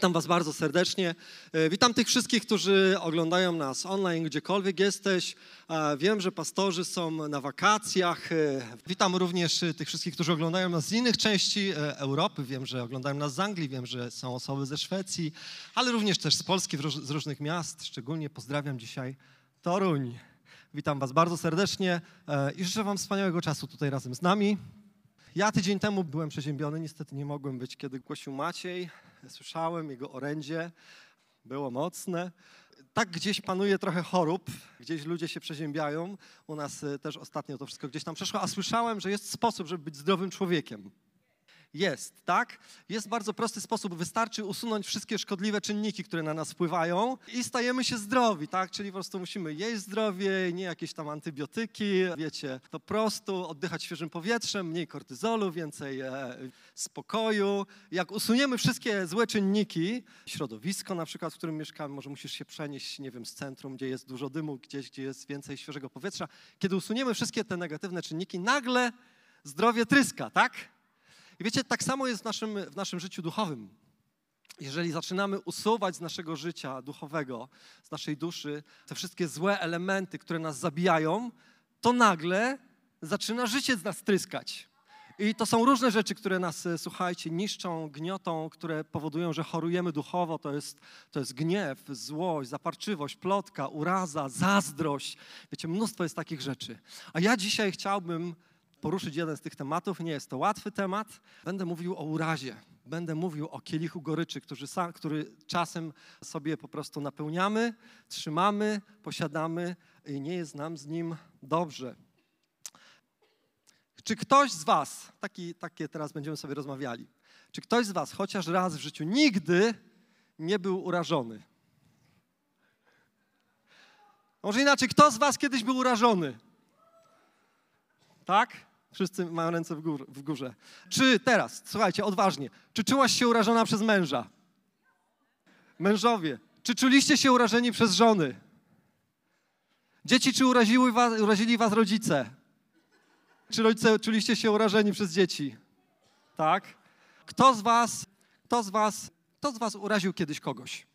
Witam Was bardzo serdecznie. E, witam tych wszystkich, którzy oglądają nas online, gdziekolwiek jesteś. E, Wiem, że pastorzy są na wakacjach. E, Witam również tych wszystkich, którzy oglądają nas z innych części Europy. Wiem, że oglądają nas z Anglii, wiem, że są osoby ze Szwecji, ale również też z Polski, z różnych miast. Szczególnie pozdrawiam dzisiaj Toruń. Witam Was bardzo serdecznie i życzę Wam wspaniałego czasu tutaj razem z nami. Ja tydzień temu byłem przeziębiony, niestety nie mogłem być, kiedy głosił Maciej. Słyszałem jego orędzie, było mocne. Tak gdzieś panuje trochę chorób, gdzieś ludzie się przeziębiają. U nas e, też ostatnio to wszystko gdzieś tam przeszło, a słyszałem, że jest sposób, żeby być zdrowym człowiekiem. Jest, tak? Jest bardzo prosty sposób. Wystarczy usunąć wszystkie szkodliwe czynniki, które na nas wpływają i stajemy się zdrowi, tak? Czyli po prostu musimy jeść zdrowie, nie jakieś tam antybiotyki, wiecie, po prostu oddychać świeżym powietrzem, mniej kortyzolu, więcej e, spokoju. Jak usuniemy wszystkie złe czynniki, środowisko na przykład, w którym mieszkamy, może musisz się przenieść, nie wiem, z centrum, gdzie jest dużo dymu, gdzieś, gdzie jest więcej świeżego powietrza. Kiedy usuniemy wszystkie te negatywne czynniki, nagle zdrowie tryska, tak? I wiecie, tak samo jest w naszym, w naszym życiu duchowym. Jeżeli zaczynamy usuwać z naszego życia duchowego, z naszej duszy, te wszystkie złe elementy, które nas zabijają, to nagle zaczyna życie z nas tryskać. I to są różne rzeczy, które nas, e, słuchajcie, niszczą, gniotą, które powodują, że chorujemy duchowo. To jest, to jest gniew, złość, zaparczywość, plotka, uraza, zazdrość. Wiecie, mnóstwo jest takich rzeczy. A ja dzisiaj chciałbym poruszyć jeden z tych tematów. Nie jest to łatwy temat. Będę mówił o urazie. Będę mówił o kielichu goryczy, który, który czasem sobie po prostu napełniamy, trzymamy, posiadamy i nie jest nam z nim dobrze. Czy ktoś z Was, taki, takie teraz będziemy sobie rozmawiali, czy ktoś z Was chociaż raz w życiu nigdy nie był urażony? Może inaczej, kto z Was kiedyś był urażony? Tak? Wszyscy mają ręce w, gór, w górze. Czy teraz, słuchajcie, odważnie, czy czułaś się urażona przez męża? Mężowie, czy czuliście się urażeni przez żony? Dzieci, czy uraziły was, urazili was rodzice? Czy rodzice czuliście się urażeni przez dzieci? Tak? Kto z was, kto z was, kto z was uraził kiedyś kogoś?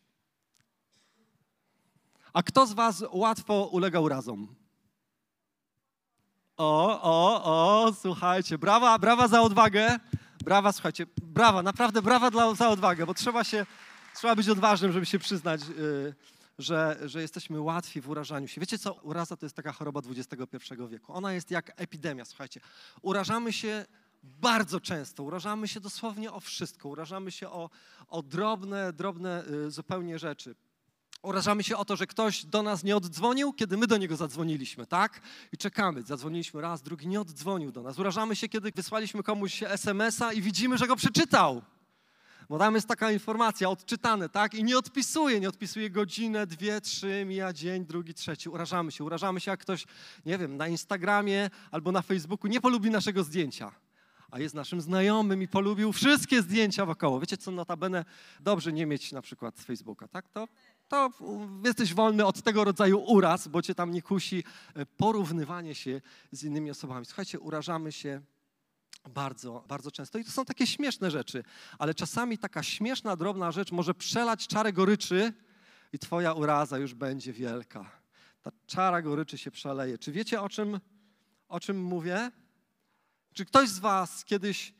A kto z was łatwo ulega urazom? O, o, o, słuchajcie, brawa, brawa za odwagę. Brawa, słuchajcie, brawa, naprawdę brawa dla, za odwagę, bo trzeba się, trzeba być odważnym, żeby się przyznać, yy, że, że jesteśmy łatwi w urażaniu się. Wiecie co, uraza to jest taka choroba XXI wieku. Ona jest jak epidemia, słuchajcie. Urażamy się bardzo często, urażamy się dosłownie o wszystko, urażamy się o, o drobne, drobne yy, zupełnie rzeczy. Urażamy się o to, że ktoś do nas nie oddzwonił, kiedy my do niego zadzwoniliśmy, tak? I czekamy. Zadzwoniliśmy raz, drugi nie oddzwonił do nas. Urażamy się, kiedy wysłaliśmy komuś SMS-a i widzimy, że go przeczytał. Bo tam jest taka informacja, odczytane, tak? I nie odpisuje, nie odpisuje godzinę, dwie, trzy, mija dzień, drugi, trzeci. Urażamy się. Urażamy się, jak ktoś, nie wiem, na Instagramie albo na Facebooku nie polubi naszego zdjęcia a jest naszym znajomym i polubił wszystkie zdjęcia wokoło. Wiecie co, notabene dobrze nie mieć na przykład Facebooka, tak? To to jesteś wolny od tego rodzaju uraz, bo cię tam nie kusi e, porównywanie się z innymi osobami. Słuchajcie, urażamy się bardzo, bardzo często. I to są takie śmieszne rzeczy, ale czasami taka śmieszna, drobna rzecz może przelać czarę goryczy i twoja uraza już będzie wielka. Ta czara goryczy się przeleje. Czy wiecie o czym, o czym mówię? Czy ktoś z was kiedyś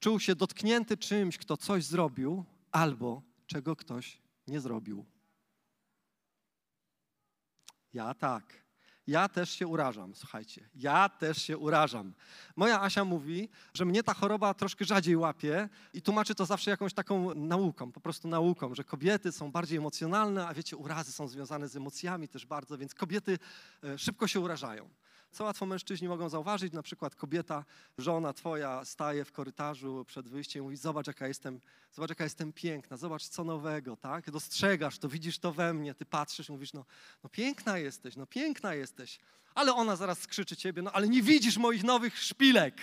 czuł się dotknięty czymś, kto coś zrobił, albo czego ktoś nie zrobił? Ja tak. Ja też się urażam, słuchajcie. Ja też się urażam. Moja Asia mówi, że mnie ta choroba troszkę rzadziej łapie i tłumaczy to zawsze jakąś taką nauką, po prostu nauką, że kobiety są bardziej emocjonalne, a wiecie, urazy są związane z emocjami też bardzo, więc kobiety e, szybko się urażają co łatwo mężczyźni mogą zauważyć, na przykład kobieta, żona twoja staje w korytarzu przed wyjściem i mówi, zobacz jaka jestem, zobacz jaka jestem piękna, zobacz co nowego, tak? Dostrzegasz to, widzisz to we mnie, ty patrzysz i mówisz, no, no piękna jesteś, no piękna jesteś. Ale ona zaraz skrzyczy ciebie, no ale nie widzisz moich nowych szpilek,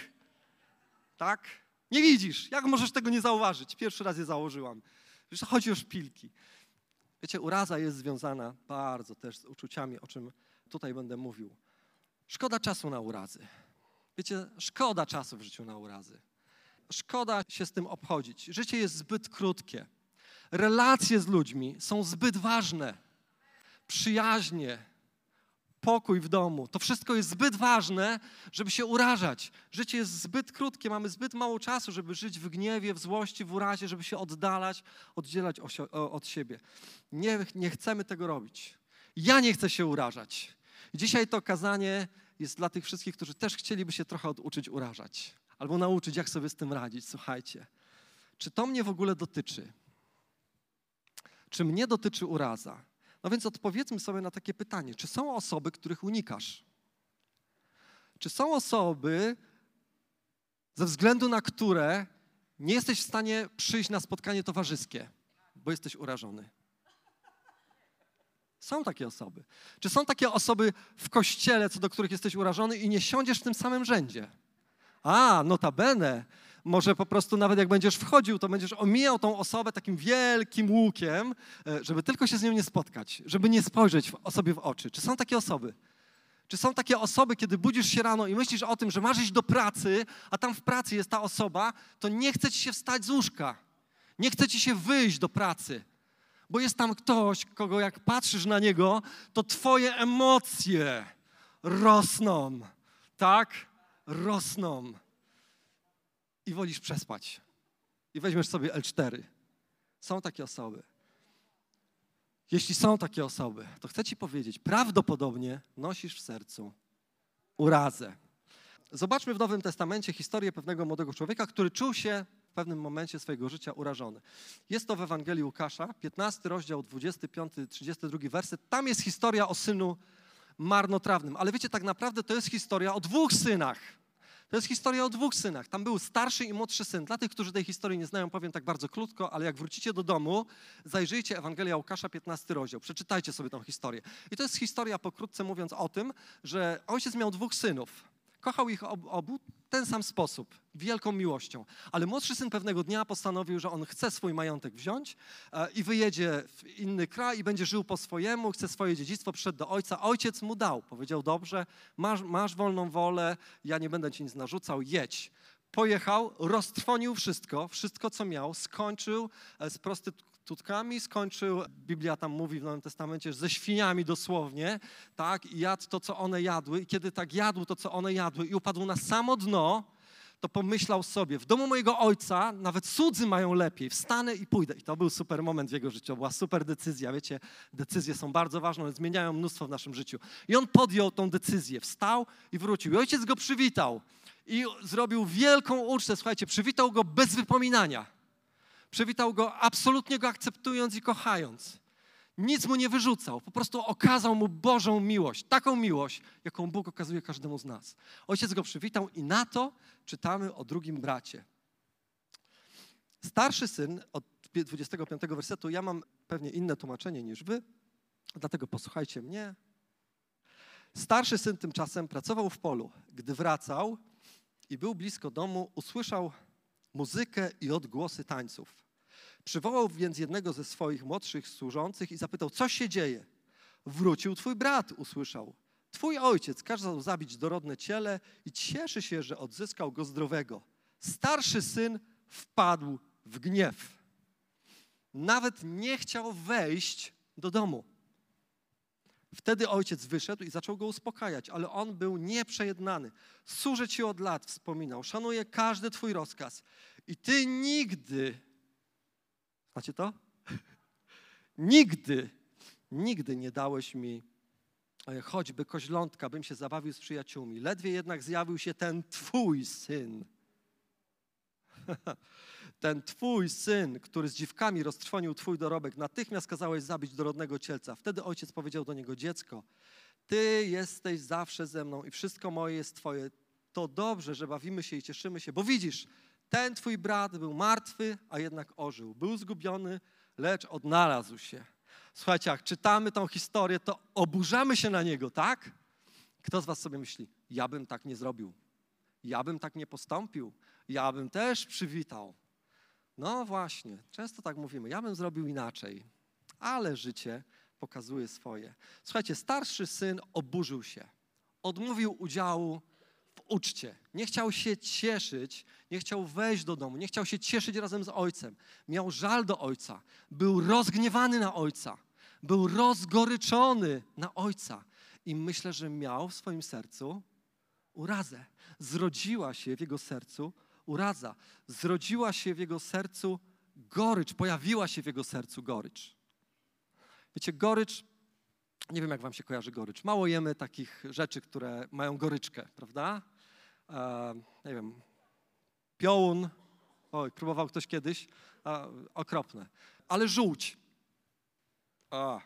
tak? Nie widzisz, jak możesz tego nie zauważyć? Pierwszy raz je założyłam. Wiesz, chodzi o szpilki. Wiecie, uraza jest związana bardzo też z uczuciami, o czym tutaj będę mówił. Szkoda czasu na urazy. Wiecie, szkoda czasu w życiu na urazy. Szkoda się z tym obchodzić. Życie jest zbyt krótkie. relacje z ludźmi są zbyt ważne. Przyjaźnie, pokój w domu. To wszystko jest zbyt ważne, żeby się urażać. Życie jest zbyt krótkie, mamy zbyt mało czasu, żeby żyć w gniewie, w złości, w urazie, żeby się oddalać, oddzielać od siebie. Nie, nie chcemy tego robić. Ja nie chcę się urażać. Dzisiaj to kazanie jest dla tych wszystkich, którzy też chcieliby się trochę oduczyć urażać albo nauczyć, jak sobie z tym radzić. Słuchajcie, czy to mnie w ogóle dotyczy? Czy mnie dotyczy uraza? No więc odpowiedzmy sobie na takie pytanie: czy są osoby, których unikasz? Czy są osoby, ze względu na które nie jesteś w stanie przyjść na spotkanie towarzyskie, bo jesteś urażony? Są takie osoby. Czy są takie osoby w kościele, co do których jesteś urażony i nie siądziesz w tym samym rzędzie? A, notabene, może po prostu nawet jak będziesz wchodził, to będziesz omijał tą osobę takim wielkim łukiem, e, żeby tylko się z nią nie spotkać, żeby nie spojrzeć sobie w oczy. Czy są takie osoby? Czy są takie osoby, kiedy budzisz się rano i myślisz o tym, że masz iść do pracy, a tam w pracy jest ta osoba, to nie chce ci się wstać z łóżka. Nie chce ci się wyjść do pracy, bo jest tam ktoś, kogo jak patrzysz na niego, to twoje emocje rosną. Tak? Rosną i wolisz przespać. I weźmiesz sobie L4. Są takie osoby. Jeśli są takie osoby, to chcę Ci powiedzieć, prawdopodobnie nosisz w sercu urazę. Zobaczmy w Nowym Testamencie historię pewnego młodego człowieka, który czuł się pewnym momencie swojego życia urażony. Jest to w Ewangelii Łukasza, 15 rozdział, 25-32 werset. Tam jest historia o synu marnotrawnym. Ale wiecie, tak naprawdę to jest historia o dwóch synach. To jest historia o dwóch synach. Tam był starszy i młodszy syn. Dla tych, którzy tej historii nie znają, powiem tak bardzo krótko, ale jak wrócicie do domu, zajrzyjcie Ewangelia Łukasza, 15 rozdział. Przeczytajcie sobie tą historię. I to jest historia, pokrótce mówiąc, o tym, że ojciec miał dwóch synów. Kochał ich obu w ten sam sposób, wielką miłością. Ale młodszy syn pewnego dnia postanowił, że on chce swój majątek wziąć e, i wyjedzie w inny kraj i będzie żył po swojemu, chce swoje dziedzictwo, przyszedł do ojca. Ojciec mu dał. Powiedział, dobrze, masz, masz wolną wolę, ja nie będę ci nic narzucał, jedź pojechał, roztrwonił wszystko, wszystko co miał, skończył e, z prostytucją tutkami, skończył, Biblia tam mówi w Nowym Testamencie, że ze świniami dosłownie, tak, i jadł to, co one jadły. I kiedy tak jadł to, co one jadły i upadł na samo dno, to pomyślał sobie, w domu mojego ojca nawet cudzy mają lepiej, wstanę i pójdę. I to był super moment w jego życiu, była super decyzja. Wiecie, decyzje są bardzo ważne, zmieniają mnóstwo w naszym życiu. I on podjął tą decyzję, wstał i wrócił. I ojciec go przywitał i zrobił wielką ucztę, słuchajcie, przywitał go bez wypominania. Przywitał go absolutnie go akceptując i kochając. Nic mu nie wyrzucał, po prostu okazał mu Bożą miłość, taką miłość, jaką Bóg okazuje każdemu z nas. Ojciec go przywitał i na to czytamy o drugim bracie. Starszy syn, od 25 wersetu, ja mam pewnie inne tłumaczenie niż wy, dlatego posłuchajcie mnie. Starszy syn tymczasem pracował w polu. Gdy wracał i był blisko domu, usłyszał muzykę i odgłosy tańców. Przywołał więc jednego ze swoich młodszych służących i zapytał, co się dzieje? Wrócił twój brat, usłyszał. Twój ojciec kazał zabić dorodne ciele i cieszy się, że odzyskał go zdrowego. Starszy syn wpadł w gniew. Nawet nie chciał wejść do domu. Wtedy ojciec wyszedł i zaczął go uspokajać, ale on był nieprzejednany. Służę ci od lat, wspominał, szanuję każdy twój rozkaz. I ty nigdy, znacie to? nigdy, nigdy nie dałeś mi e, choćby koźlątka, bym się zabawił z przyjaciółmi. Ledwie jednak zjawił się ten twój syn. ten twój syn, który z dziwkami roztrwonił twój dorobek, natychmiast kazałeś zabić dorodnego cielca. Wtedy ojciec powiedział do niego, dziecko, ty jesteś zawsze ze mną i wszystko moje jest twoje. To dobrze, że bawimy się i cieszymy się, bo widzisz, ten twój brat był martwy, a jednak ożył. Był zgubiony, lecz odnalazł się. Słuchajcie, jak czytamy tą historię, to oburzamy się na niego, tak? Kto z was sobie myśli, ja bym tak nie zrobił, ja bym tak nie postąpił, ja bym też przywitał. No właśnie, często tak mówimy, ja bym zrobił inaczej, ale życie pokazuje swoje. Słuchajcie, starszy syn oburzył się, odmówił udziału w uczcie. Nie chciał się cieszyć, nie chciał wejść do domu, nie chciał się cieszyć razem z ojcem. Miał żal do ojca, był rozgniewany na ojca, był rozgoryczony na ojca. I myślę, że miał w swoim sercu urazę. Zrodziła się w jego sercu uraza. Zrodziła się w jego sercu gorycz, pojawiła się w jego sercu gorycz. Wiecie, gorycz, nie wiem jak wam się kojarzy gorycz. Mało jemy takich rzeczy, które mają goryczkę, prawda? E, nie wiem, piołun, oj, próbował ktoś kiedyś, e, okropne. Ale żółć, a,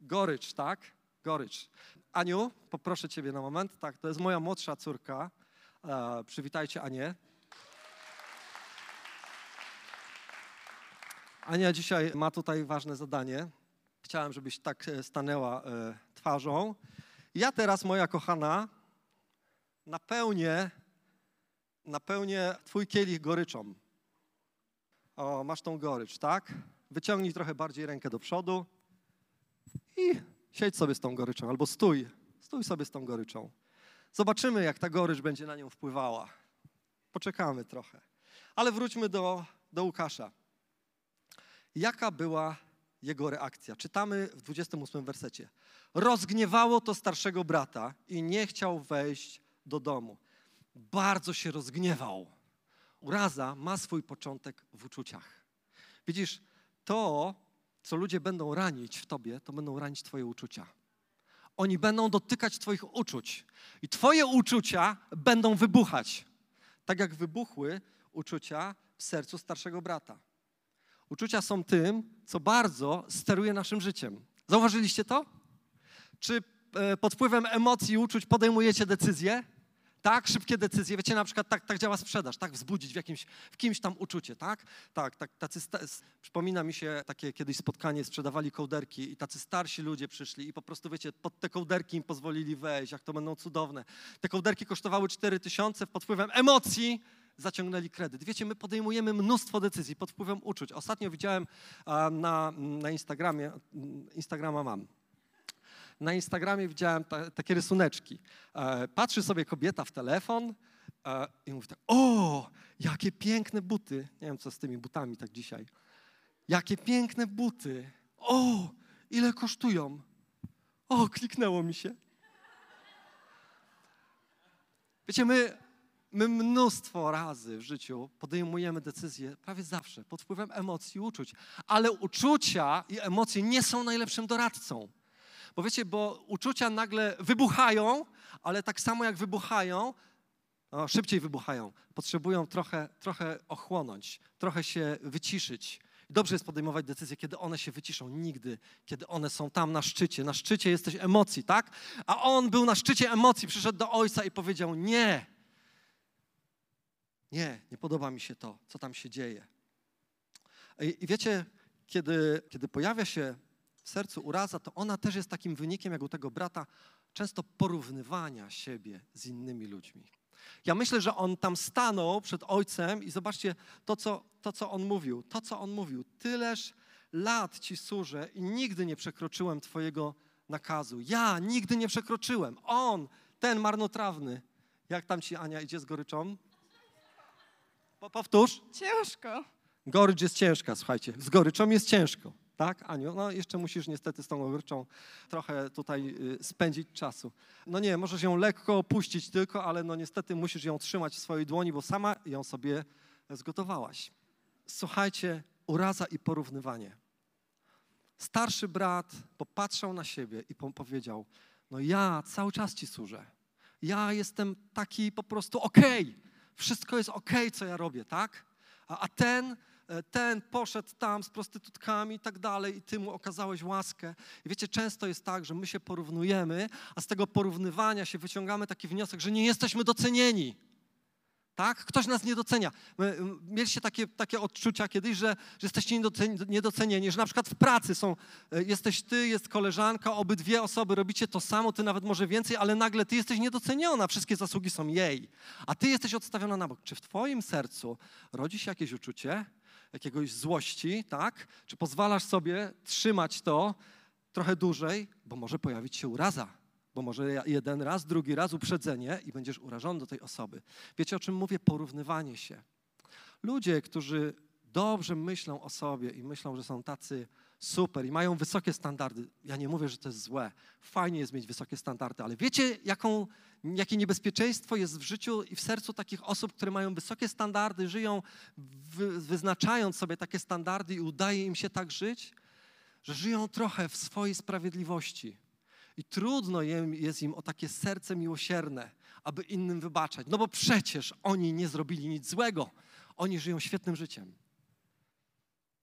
gorycz, tak? Gorycz. Aniu, poproszę ciebie na moment. Tak, to jest moja młodsza córka. E, przywitajcie Anię. Ania dzisiaj ma tutaj ważne zadanie. Chciałem, żebyś tak e, stanęła e, twarzą. Ja teraz, moja kochana, napełnię, napełnię twój kielich goryczą. O, masz tą gorycz, tak? Wyciągnij trochę bardziej rękę do przodu i siedź sobie z tą goryczą, albo stój, stój sobie z tą goryczą. Zobaczymy, jak ta gorycz będzie na nią wpływała. Poczekamy trochę. Ale wróćmy do, do Łukasza. Jaka była jego reakcja? Czytamy w 28 wersecie. Rozgniewało to starszego brata i nie chciał wejść do domu. Bardzo się rozgniewał. Uraza ma swój początek w uczuciach. Widzisz, to, co ludzie będą ranić w tobie, to będą ranić twoje uczucia. Oni będą dotykać twoich uczuć i twoje uczucia będą wybuchać. Tak jak wybuchły uczucia w sercu starszego brata. Uczucia są tym, co bardzo steruje naszym życiem. Zauważyliście to? Czy e, pod wpływem emocji i uczuć podejmujecie decyzje? Tak, szybkie decyzje. Wiecie, na przykład tak, tak działa sprzedaż, tak? Wzbudzić w, jakimś, w kimś tam uczucie, tak? Tak, tak tacy przypomina mi się takie kiedyś spotkanie, sprzedawali kołderki i tacy starsi ludzie przyszli i po prostu, wiecie, pod te kołderki im pozwolili wejść, jak to będą cudowne. Te kołderki kosztowały 4 tysiące, pod wpływem emocji zaciągnęli kredyt. Wiecie, my podejmujemy mnóstwo decyzji pod wpływem uczuć. Ostatnio widziałem na, na Instagramie, Instagrama mam, na Instagramie widziałem ta, takie rysuneczki. E, patrzy sobie kobieta w telefon e, i mówi tak, o, jakie piękne buty. Nie wiem, co z tymi butami tak dzisiaj. Jakie piękne buty. O, ile kosztują. O, kliknęło mi się. Wiecie, my My mnóstwo razy w życiu podejmujemy decyzje, prawie zawsze, pod wpływem emocji i uczuć. Ale uczucia i emocje nie są najlepszym doradcą. Bo wiecie, bo uczucia nagle wybuchają, ale tak samo jak wybuchają, no, szybciej wybuchają, potrzebują trochę, trochę ochłonąć, trochę się wyciszyć. Dobrze jest podejmować decyzje, kiedy one się wyciszą. Nigdy, kiedy one są tam na szczycie. Na szczycie jesteś emocji, tak? A on był na szczycie emocji, przyszedł do ojca i powiedział: Nie, nie, nie podoba mi się to, co tam się dzieje. I, wiecie, kiedy, kiedy pojawia się w sercu uraza, to ona też jest takim wynikiem, jak u tego brata, często porównywania siebie z innymi ludźmi. Ja myślę, że on tam stanął przed ojcem i zobaczcie to, co, to, co on mówił. To, co on mówił. Tyleż lat ci służę i nigdy nie przekroczyłem twojego nakazu. Ja nigdy nie przekroczyłem. On, ten marnotrawny. Jak tam ci Ania idzie z goryczą? Powtórz. Ciężko. Gorycz jest ciężka, słuchajcie. Z goryczą jest ciężko. Tak, Aniu? No jeszcze musisz niestety z tą goryczą trochę tutaj y, spędzić czasu. No nie, możesz ją lekko opuścić tylko, ale no niestety musisz ją trzymać w swojej dłoni, bo sama ją sobie zgotowałaś. Słuchajcie, uraza i porównywanie. Starszy brat popatrzał na siebie i powiedział, no ja cały czas ci służę. Ja jestem taki po prostu okej. Okay wszystko jest ok, co ja robię, tak? A, a ten, e, ten poszedł tam z prostytutkami i tak dalej i ty mu okazałeś łaskę. I wiecie, często jest tak, że my się porównujemy, a z tego porównywania się wyciągamy taki wniosek, że nie jesteśmy docenieni. Tak? Ktoś nas nie docenia. Mieliście takie, takie odczucia kiedyś, że, że jesteście niedocenieni, że na przykład w pracy są, e, jesteś ty, jest koleżanka, obydwie osoby robicie to samo, ty nawet może więcej, ale nagle ty jesteś niedoceniona, wszystkie zasługi są jej, a ty jesteś odstawiona na bok. Czy w twoim sercu rodzi się jakieś uczucie, jakiegoś złości, tak? Czy pozwalasz sobie trzymać to trochę dłużej, bo może pojawić się uraza, bo może jeden raz, drugi raz uprzedzenie i będziesz urażony do tej osoby. Wiecie o czym mówię? Porównywanie się. Ludzie, którzy dobrze myślą o sobie i myślą, że są tacy super i mają wysokie standardy. Ja nie mówię, że to jest złe. Fajnie jest mieć wysokie standardy, ale wiecie, jaką, jakie niebezpieczeństwo jest w życiu i w sercu takich osób, które mają wysokie standardy, żyją wy, wyznaczając sobie takie standardy i udaje im się tak żyć, że żyją trochę w swojej sprawiedliwości. I trudno jest im o takie serce miłosierne, aby innym wybaczać. No bo przecież oni nie zrobili nic złego. Oni żyją świetnym życiem.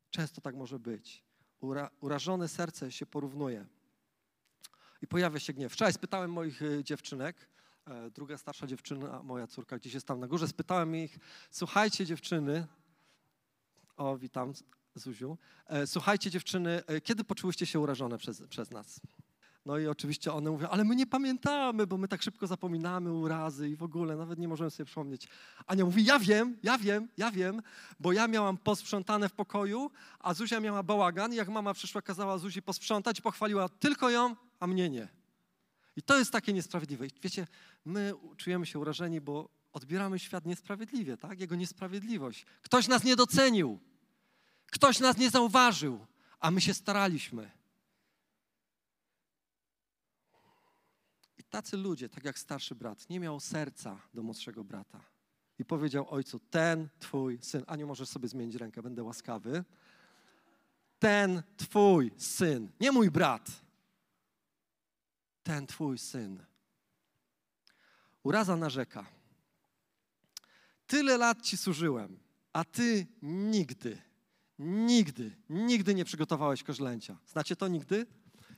Często tak może być. Ura, urażone serce się porównuje. I pojawia się gniew. Wczoraj spytałem moich y, dziewczynek, e, druga starsza dziewczyna, moja córka gdzieś jest tam na górze, spytałem ich, słuchajcie dziewczyny, o witam Zuziu, e, słuchajcie dziewczyny, e, kiedy poczułyście się urażone przez, przez nas? No i oczywiście one mówią, ale my nie pamiętamy, bo my tak szybko zapominamy urazy i w ogóle nawet nie możemy sobie przypomnieć. Ania mówi, ja wiem, ja wiem, ja wiem, bo ja miałam posprzątane w pokoju, a Zuzia miała bałagan i jak mama przyszła, kazała Zuzi posprzątać, pochwaliła tylko ją, a mnie nie. I to jest takie niesprawiedliwe. I wiecie, my czujemy się urażeni, bo odbieramy świat niesprawiedliwie, tak? Jego niesprawiedliwość. Ktoś nas nie docenił, ktoś nas nie zauważył, a my się staraliśmy. Tacy ludzie, tak jak starszy brat, nie miał serca do młodszego brata. I powiedział ojcu, ten twój syn, a nie możesz sobie zmienić rękę, będę łaskawy. Ten twój syn, nie mój brat, ten twój syn. Uraza narzeka. Tyle lat ci służyłem, a ty nigdy, nigdy, nigdy nie przygotowałeś koźlęcia. Znacie to nigdy?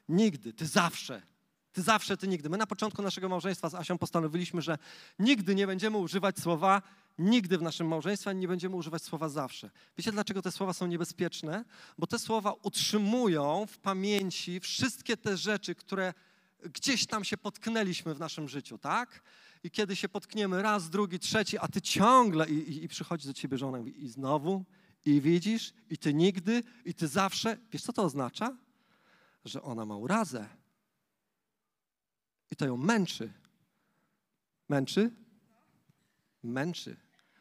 Nigdy, ty zawsze ty zawsze, ty nigdy. My na początku naszego małżeństwa z Asią postanowiliśmy, że nigdy nie będziemy używać słowa nigdy w naszym małżeństwie, nie będziemy używać słowa zawsze. Wiecie, dlaczego te słowa są niebezpieczne? Bo te słowa utrzymują w pamięci wszystkie te rzeczy, które gdzieś tam się potknęliśmy w naszym życiu, tak? I kiedy się potkniemy raz, drugi, trzeci, a ty ciągle i, i, i przychodzi do ciebie żona i, i znowu, i widzisz, i ty nigdy, i ty zawsze. Wiesz, co to oznacza? Że ona ma urazę i to ją męczy. Męczy? Męczy.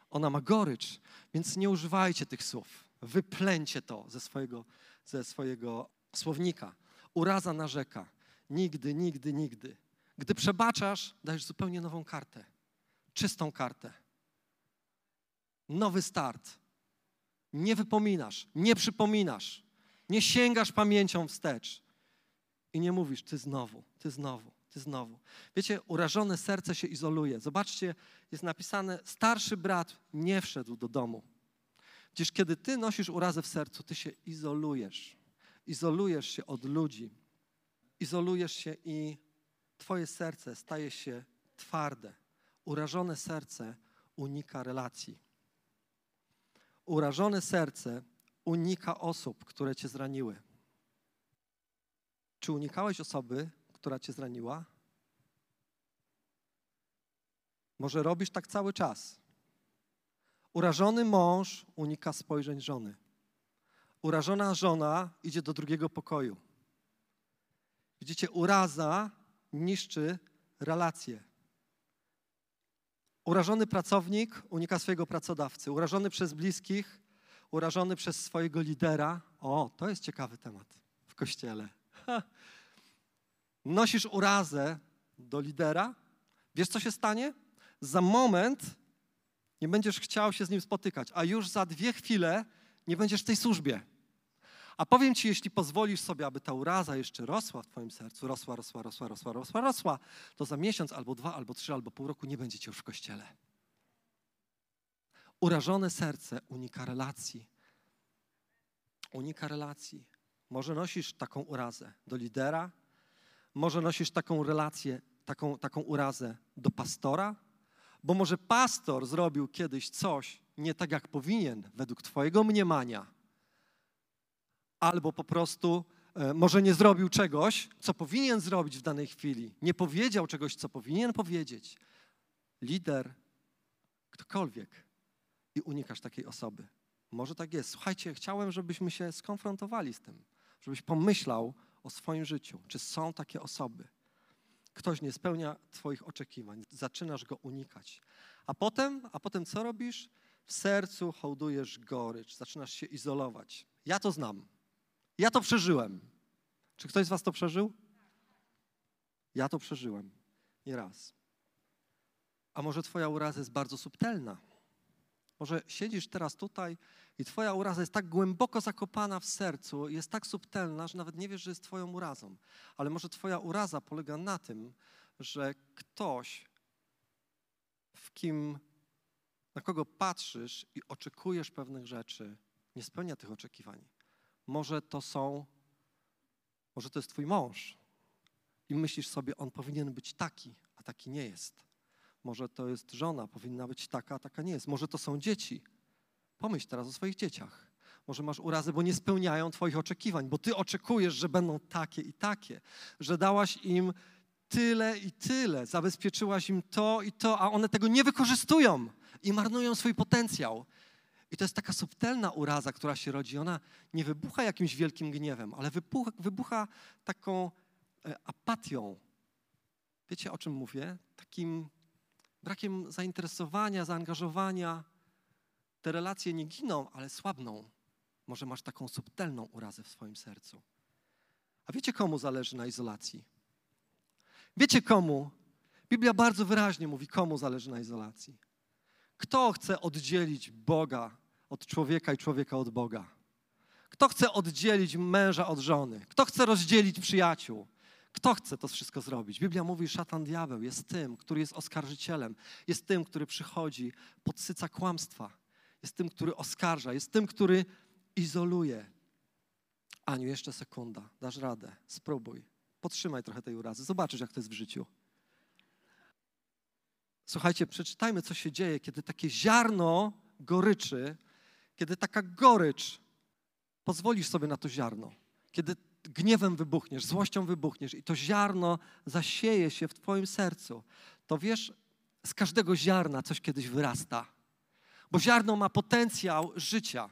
Ona ma gorycz, więc nie używajcie tych słów. Wyplęcie to ze swojego, ze swojego słownika. Uraza narzeka. Nigdy, nigdy, nigdy. Gdy przebaczasz, dajesz zupełnie nową kartę. Czystą kartę. Nowy start. Nie wypominasz, nie przypominasz, nie sięgasz pamięcią wstecz i nie mówisz, ty znowu, ty znowu ty znowu. Wiecie, urażone serce się izoluje. Zobaczcie, jest napisane, starszy brat nie wszedł do domu. Gdzież kiedy ty nosisz urazę w sercu, ty się izolujesz. Izolujesz się od ludzi. Izolujesz się i twoje serce staje się twarde. Urażone serce unika relacji. Urażone serce unika osób, które cię zraniły. Czy unikałeś osoby, która cię zraniła? Może robisz tak cały czas. Urażony mąż unika spojrzeń żony. Urażona żona idzie do drugiego pokoju. Widzicie, uraza niszczy relacje. Urażony pracownik unika swojego pracodawcy. Urażony przez bliskich, urażony przez swojego lidera. O, to jest ciekawy temat w kościele. Ha nosisz urazę do lidera, wiesz co się stanie? Za moment nie będziesz chciał się z nim spotykać, a już za dwie chwile nie będziesz w tej służbie. A powiem ci, jeśli pozwolisz sobie, aby ta uraza jeszcze rosła w twoim sercu, rosła, rosła, rosła, rosła, rosła, rosła, to za miesiąc, albo dwa, albo trzy, albo pół roku nie będziecie już w kościele. Urażone serce unika relacji. Unika relacji. Może nosisz taką urazę do lidera, może nosisz taką relację, taką, taką urazę do pastora, bo może pastor zrobił kiedyś coś nie tak, jak powinien, według Twojego mniemania, albo po prostu e, może nie zrobił czegoś, co powinien zrobić w danej chwili, nie powiedział czegoś, co powinien powiedzieć. Lider, ktokolwiek, i unikasz takiej osoby. Może tak jest. Słuchajcie, chciałem, żebyśmy się skonfrontowali z tym, żebyś pomyślał, o swoim życiu. Czy są takie osoby, ktoś nie spełnia Twoich oczekiwań. Zaczynasz go unikać. A potem, a potem co robisz? W sercu hołdujesz gorycz, zaczynasz się izolować. Ja to znam. Ja to przeżyłem. Czy ktoś z Was to przeżył? Ja to przeżyłem. Nie raz. A może Twoja uraza jest bardzo subtelna? Może siedzisz teraz tutaj i Twoja uraza jest tak głęboko zakopana w sercu, jest tak subtelna, że nawet nie wiesz, że jest Twoją urazą. Ale może Twoja uraza polega na tym, że ktoś, w kim, na kogo patrzysz i oczekujesz pewnych rzeczy, nie spełnia tych oczekiwań. Może to są, może to jest Twój mąż i myślisz sobie, on powinien być taki, a taki nie jest. Może to jest żona, powinna być taka, a taka nie jest. Może to są dzieci. Pomyśl teraz o swoich dzieciach. Może masz urazy, bo nie spełniają Twoich oczekiwań, bo Ty oczekujesz, że będą takie i takie, że dałaś im tyle i tyle, zabezpieczyłaś im to i to, a one tego nie wykorzystują i marnują swój potencjał. I to jest taka subtelna uraza, która się rodzi. Ona nie wybucha jakimś wielkim gniewem, ale wybucha, wybucha taką e, apatią. Wiecie, o czym mówię? Takim brakiem zainteresowania, zaangażowania. Te relacje nie giną, ale słabną. Może masz taką subtelną urazę w swoim sercu. A wiecie, komu zależy na izolacji? Wiecie, komu? Biblia bardzo wyraźnie mówi, komu zależy na izolacji. Kto chce oddzielić Boga od człowieka i człowieka od Boga? Kto chce oddzielić męża od żony? Kto chce rozdzielić przyjaciół? Kto chce to wszystko zrobić? Biblia mówi, szatan diabeł jest tym, który jest oskarżycielem, jest tym, który przychodzi, podsyca kłamstwa, jest tym, który oskarża, jest tym, który izoluje. Aniu, jeszcze sekunda, dasz radę, spróbuj, podtrzymaj trochę tej urazy, zobaczysz, jak to jest w życiu. Słuchajcie, przeczytajmy, co się dzieje, kiedy takie ziarno goryczy, kiedy taka gorycz, pozwolisz sobie na to ziarno, kiedy gniewem wybuchniesz, złością wybuchniesz i to ziarno zasieje się w Twoim sercu, to wiesz, z każdego ziarna coś kiedyś wyrasta. Bo ziarno ma potencjał życia.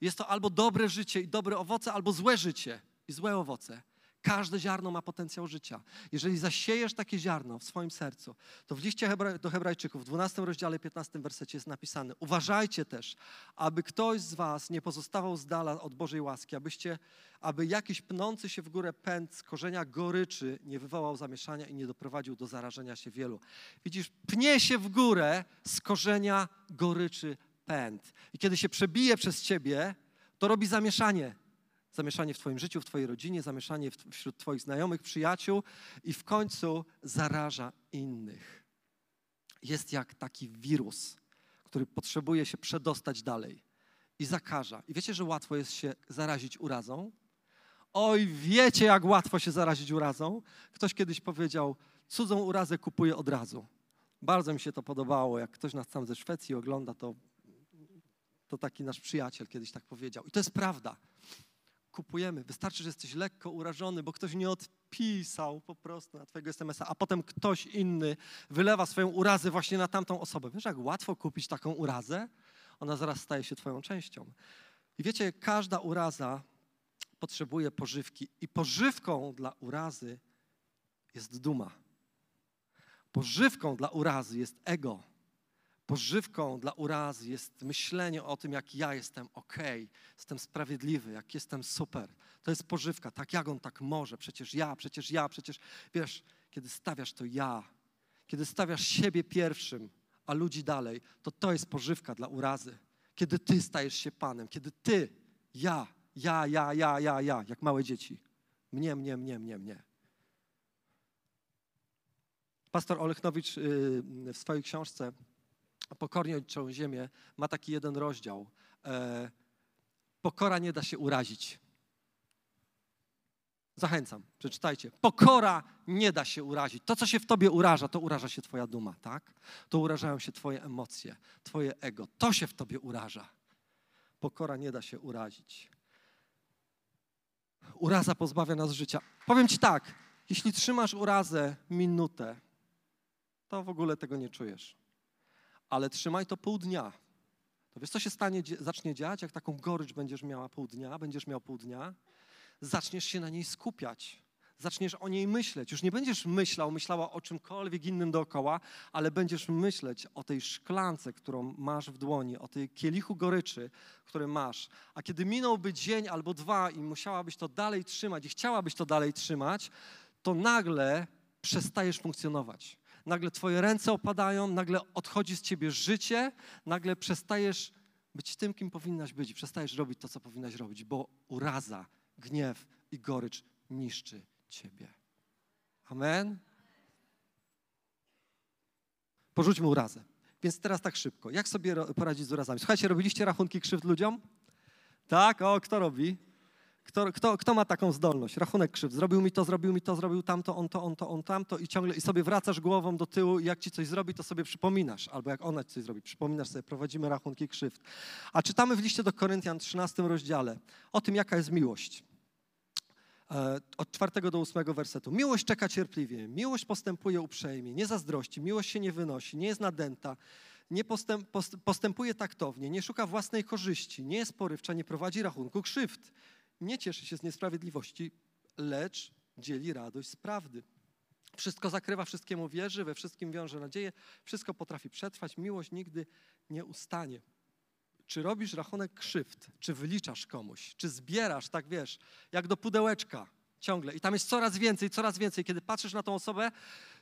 Jest to albo dobre życie i dobre owoce, albo złe życie i złe owoce. Każde ziarno ma potencjał życia. Jeżeli zasiejesz takie ziarno w swoim sercu, to w liście do Hebrajczyków w 12 rozdziale 15 wersecie jest napisane: Uważajcie też, aby ktoś z was nie pozostawał z dala od Bożej łaski, abyście, aby jakiś pnący się w górę pęd z korzenia goryczy nie wywołał zamieszania i nie doprowadził do zarażenia się wielu. Widzisz, pnie się w górę z korzenia goryczy pęd. I kiedy się przebije przez ciebie, to robi zamieszanie zamieszanie w Twoim życiu, w Twojej rodzinie, zamieszanie wśród Twoich znajomych, przyjaciół i w końcu zaraża innych. Jest jak taki wirus, który potrzebuje się przedostać dalej i zakaża. I wiecie, że łatwo jest się zarazić urazą? Oj, wiecie, jak łatwo się zarazić urazą? Ktoś kiedyś powiedział, cudzą urazę kupuje od razu. Bardzo mi się to podobało. Jak ktoś nas tam ze Szwecji ogląda, to, to taki nasz przyjaciel kiedyś tak powiedział. I to jest prawda kupujemy. Wystarczy, że jesteś lekko urażony, bo ktoś nie odpisał po prostu na twojego SMS-a, a potem ktoś inny wylewa swoją urazę właśnie na tamtą osobę. Wiesz, jak łatwo kupić taką urazę? Ona zaraz staje się twoją częścią. I wiecie, każda uraza potrzebuje pożywki i pożywką dla urazy jest duma. Pożywką dla urazy jest ego pożywką dla urazy jest myślenie o tym, jak ja jestem ok, jestem sprawiedliwy, jak jestem super. To jest pożywka, tak jak on tak może, przecież ja, przecież ja, przecież wiesz, kiedy stawiasz to ja, kiedy stawiasz siebie pierwszym, a ludzi dalej, to to jest pożywka dla urazy. Kiedy ty stajesz się Panem, kiedy ty, ja, ja, ja, ja, ja, ja, jak małe dzieci. Mnie, mnie, mnie, mnie, mnie. Pastor Olechnowicz y, w swojej książce pokornie ojczą ziemię, ma taki jeden rozdział. E, pokora nie da się urazić. Zachęcam, przeczytajcie. Pokora nie da się urazić. To, co się w tobie uraża, to uraża się twoja duma, tak? To urażają się twoje emocje, twoje ego. To się w tobie uraża. Pokora nie da się urazić. Uraza pozbawia nas życia. Powiem ci tak, jeśli trzymasz urazę minutę, to w ogóle tego nie czujesz ale trzymaj to pół dnia. To wiesz, co się stanie, zacznie dziać, jak taką gorycz będziesz miała pół dnia, będziesz miał pół dnia? Zaczniesz się na niej skupiać. Zaczniesz o niej myśleć. Już nie będziesz myślał, myślała o czymkolwiek innym dookoła, ale będziesz myśleć o tej szklance, którą masz w dłoni, o tej kielichu goryczy, który masz. A kiedy minąłby dzień albo dwa i musiałabyś to dalej trzymać i chciałabyś to dalej trzymać, to nagle przestajesz funkcjonować. Nagle twoje ręce opadają, nagle odchodzi z ciebie życie, nagle przestajesz być tym, kim powinnaś być przestajesz robić to, co powinnaś robić, bo uraza, gniew i gorycz niszczy ciebie. Amen? Porzućmy urazę. Więc teraz tak szybko. Jak sobie poradzić z urazami? Słuchajcie, robiliście rachunki krzywd ludziom? Tak? O, kto robi? Kto, kto, kto ma taką zdolność? Rachunek krzywd. Zrobił mi to, zrobił mi to, zrobił tamto, on to, on to, on tamto i ciągle i sobie wracasz głową do tyłu i jak ci coś zrobi, to sobie przypominasz. Albo jak ona ci coś zrobi, przypominasz sobie, prowadzimy rachunki krzywd. A czytamy w liście do Koryntian, 13 rozdziale, o tym, jaka jest miłość. E, od czwartego do ósmego wersetu. Miłość czeka cierpliwie, miłość postępuje uprzejmie, nie zazdrości, miłość się nie wynosi, nie jest nadęta, nie postęp, postępuje taktownie, nie szuka własnej korzyści, nie jest porywcza, nie prowadzi rachunku krzywd, nie cieszy się z niesprawiedliwości, lecz dzieli radość z prawdy. Wszystko zakrywa, wszystkiemu wierzy, we wszystkim wiąże nadzieję, wszystko potrafi przetrwać, miłość nigdy nie ustanie. Czy robisz rachunek krzywd, czy wyliczasz komuś, czy zbierasz, tak wiesz, jak do pudełeczka ciągle i tam jest coraz więcej, coraz więcej. Kiedy patrzysz na tą osobę,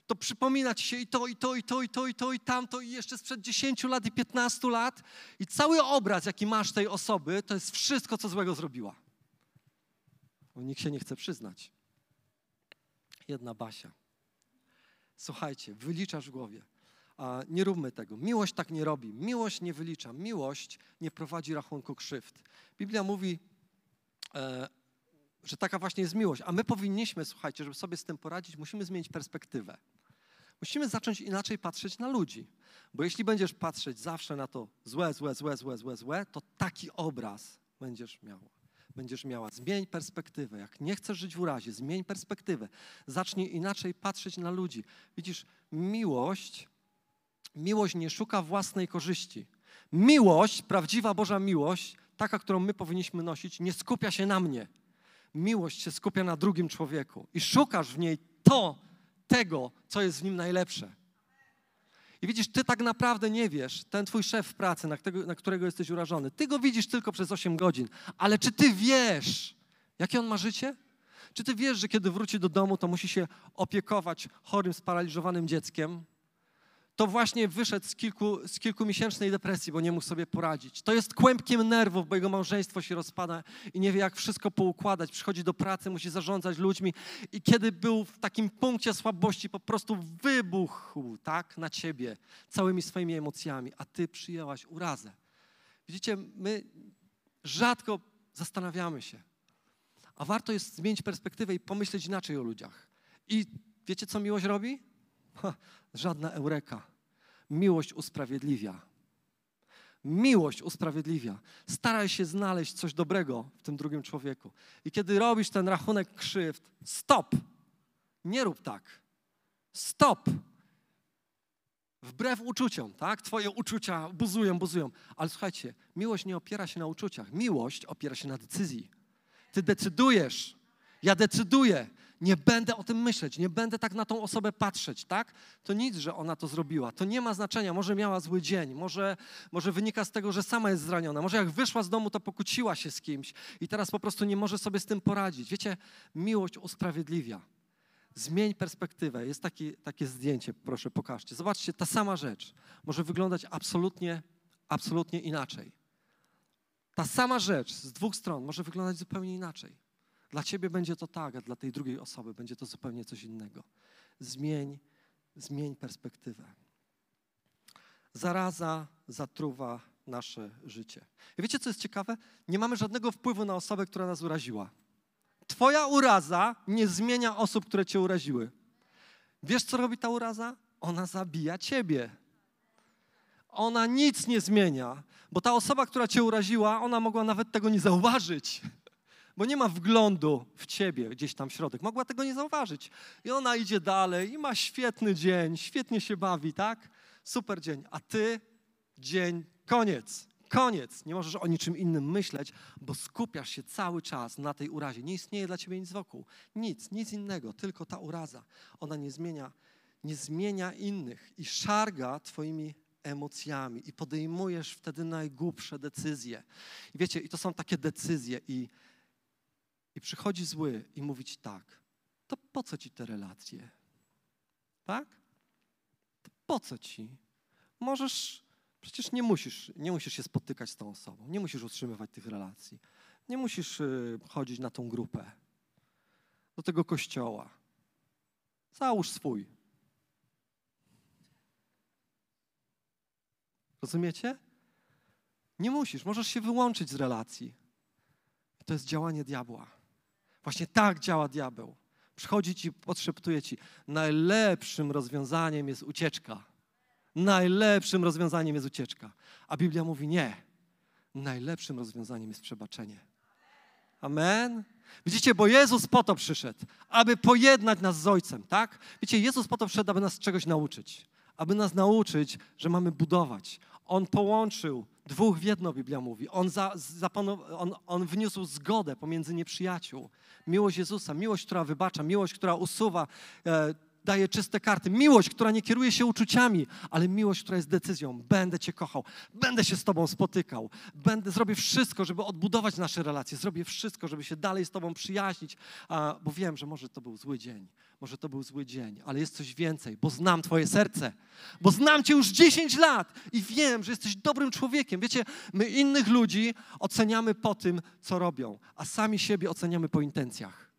to przypomina ci się i to, i to, i to, i to, i to, i tamto, i jeszcze sprzed 10 lat i 15 lat. I cały obraz, jaki masz tej osoby, to jest wszystko, co złego zrobiła. Bo nikt się nie chce przyznać. Jedna Basia. Słuchajcie, wyliczasz w głowie. A nie róbmy tego. Miłość tak nie robi. Miłość nie wylicza. Miłość nie prowadzi rachunku krzywd. Biblia mówi, e, że taka właśnie jest miłość. A my powinniśmy, słuchajcie, żeby sobie z tym poradzić, musimy zmienić perspektywę. Musimy zacząć inaczej patrzeć na ludzi. Bo jeśli będziesz patrzeć zawsze na to złe, złe, złe, złe, złe, złe, to taki obraz będziesz miał. Będziesz miała. Zmień perspektywę. Jak nie chcesz żyć w urazie, zmień perspektywę. Zacznij inaczej patrzeć na ludzi. Widzisz, miłość Miłość nie szuka własnej korzyści. Miłość, prawdziwa Boża miłość, taka, którą my powinniśmy nosić, nie skupia się na mnie. Miłość się skupia na drugim człowieku i szukasz w niej to, tego, co jest w nim najlepsze. I widzisz, ty tak naprawdę nie wiesz, ten twój szef w pracy, na, tego, na którego jesteś urażony, ty go widzisz tylko przez 8 godzin, ale czy ty wiesz, jakie on ma życie? Czy ty wiesz, że kiedy wróci do domu, to musi się opiekować chorym, sparaliżowanym dzieckiem? To właśnie wyszedł z, kilku, z kilkumiesięcznej depresji, bo nie mógł sobie poradzić. To jest kłębkiem nerwów, bo jego małżeństwo się rozpada i nie wie, jak wszystko poukładać. Przychodzi do pracy, musi zarządzać ludźmi i kiedy był w takim punkcie słabości, po prostu wybuchł tak, na ciebie całymi swoimi emocjami, a ty przyjęłaś urazę. Widzicie, my rzadko zastanawiamy się, a warto jest zmienić perspektywę i pomyśleć inaczej o ludziach. I wiecie, co miłość robi? Ha, żadna eureka. Miłość usprawiedliwia. Miłość usprawiedliwia. Staraj się znaleźć coś dobrego w tym drugim człowieku. I kiedy robisz ten rachunek krzywd, stop! Nie rób tak. Stop! Wbrew uczuciom, tak? Twoje uczucia buzują, buzują. Ale słuchajcie, miłość nie opiera się na uczuciach. Miłość opiera się na decyzji. Ty decydujesz. Ja decyduję nie będę o tym myśleć, nie będę tak na tą osobę patrzeć, tak? To nic, że ona to zrobiła. To nie ma znaczenia. Może miała zły dzień, może, może wynika z tego, że sama jest zraniona. Może jak wyszła z domu, to pokłóciła się z kimś i teraz po prostu nie może sobie z tym poradzić. Wiecie, miłość usprawiedliwia. Zmień perspektywę. Jest taki, takie zdjęcie, proszę pokażcie. Zobaczcie, ta sama rzecz może wyglądać absolutnie, absolutnie inaczej. Ta sama rzecz z dwóch stron może wyglądać zupełnie inaczej. Dla ciebie będzie to tak, a dla tej drugiej osoby będzie to zupełnie coś innego. Zmień, zmień perspektywę. Zaraza zatruwa nasze życie. I wiecie, co jest ciekawe? Nie mamy żadnego wpływu na osobę, która nas uraziła. Twoja uraza nie zmienia osób, które cię uraziły. Wiesz, co robi ta uraza? Ona zabija ciebie. Ona nic nie zmienia, bo ta osoba, która cię uraziła, ona mogła nawet tego nie zauważyć bo nie ma wglądu w ciebie gdzieś tam w środek. Mogła tego nie zauważyć. I ona idzie dalej i ma świetny dzień, świetnie się bawi, tak? Super dzień. A ty dzień, koniec. Koniec. Nie możesz o niczym innym myśleć, bo skupiasz się cały czas na tej urazie. Nie istnieje dla ciebie nic wokół. Nic, nic innego, tylko ta uraza. Ona nie zmienia, nie zmienia innych i szarga twoimi emocjami i podejmujesz wtedy najgłupsze decyzje. I wiecie, i to są takie decyzje i, i przychodzi zły i mówić tak, to po co ci te relacje? Tak? To po co ci? Możesz, przecież nie musisz, nie musisz się spotykać z tą osobą, nie musisz utrzymywać tych relacji, nie musisz y, chodzić na tą grupę, do tego kościoła. Załóż swój. Rozumiecie? Nie musisz, możesz się wyłączyć z relacji. To jest działanie diabła. Właśnie tak działa diabeł. Przychodzi ci, podszeptuje ci, najlepszym rozwiązaniem jest ucieczka. Najlepszym rozwiązaniem jest ucieczka. A Biblia mówi nie. Najlepszym rozwiązaniem jest przebaczenie. Amen. Widzicie, bo Jezus po to przyszedł, aby pojednać nas z Ojcem, tak? Wiecie, Jezus po to przyszedł, aby nas czegoś nauczyć. Aby nas nauczyć, że mamy budować. On połączył dwóch w jedno, Biblia mówi. On, za, on, on wniósł zgodę pomiędzy nieprzyjaciół. Miłość Jezusa, miłość, która wybacza, miłość, która usuwa e, daje czyste karty. Miłość, która nie kieruje się uczuciami, ale miłość, która jest decyzją. Będę Cię kochał, będę się z Tobą spotykał, będę, zrobię wszystko, żeby odbudować nasze relacje, zrobię wszystko, żeby się dalej z Tobą przyjaźnić, a, bo wiem, że może to był zły dzień, może to był zły dzień, ale jest coś więcej, bo znam Twoje serce, bo znam Cię już 10 lat i wiem, że jesteś dobrym człowiekiem. Wiecie, my innych ludzi oceniamy po tym, co robią, a sami siebie oceniamy po intencjach.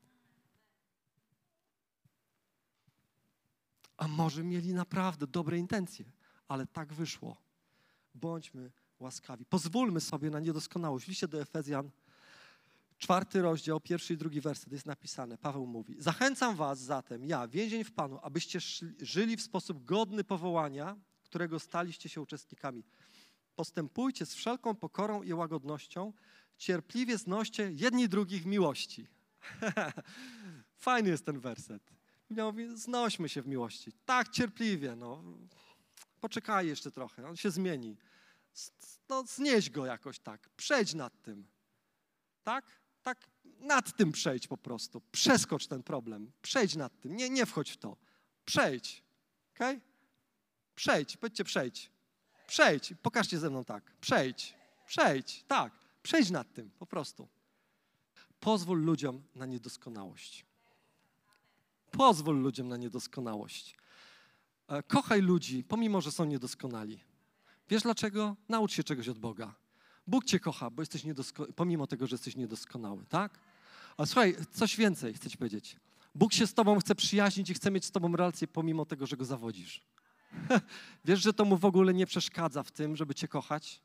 A może mieli naprawdę dobre intencje, ale tak wyszło. Bądźmy łaskawi. Pozwólmy sobie na niedoskonałość. Liście do Efezjan, czwarty rozdział, pierwszy i drugi werset jest napisane. Paweł mówi: Zachęcam Was zatem, ja, więzień w Panu, abyście żyli w sposób godny powołania, którego staliście się uczestnikami. Postępujcie z wszelką pokorą i łagodnością, cierpliwie znoście jedni drugich w miłości. Fajny jest ten werset. Mówi, znośmy się w miłości. Tak, cierpliwie, no. Poczekaj jeszcze trochę, on się zmieni. No, znieś go jakoś tak, przejdź nad tym. Tak? Tak, nad tym przejdź po prostu. Przeskocz ten problem. Przejdź nad tym. Nie, nie wchodź w to. Przejdź. ok? Przejdź. Powiedzcie przejdź. Przejdź. Pokażcie ze mną tak. Przejdź. Przejdź. Tak. Przejdź nad tym. Po prostu. Pozwól ludziom na niedoskonałość. Pozwól ludziom na niedoskonałość. E, kochaj ludzi, pomimo, że są niedoskonali. Wiesz dlaczego? Naucz się czegoś od Boga. Bóg cię kocha, bo jesteś niedosko- pomimo tego, że jesteś niedoskonały, tak? A słuchaj, coś więcej chcę ci powiedzieć. Bóg się z tobą chce przyjaźnić i chce mieć z tobą relację pomimo tego, że go zawodzisz. Wiesz, że to mu w ogóle nie przeszkadza w tym, żeby cię kochać?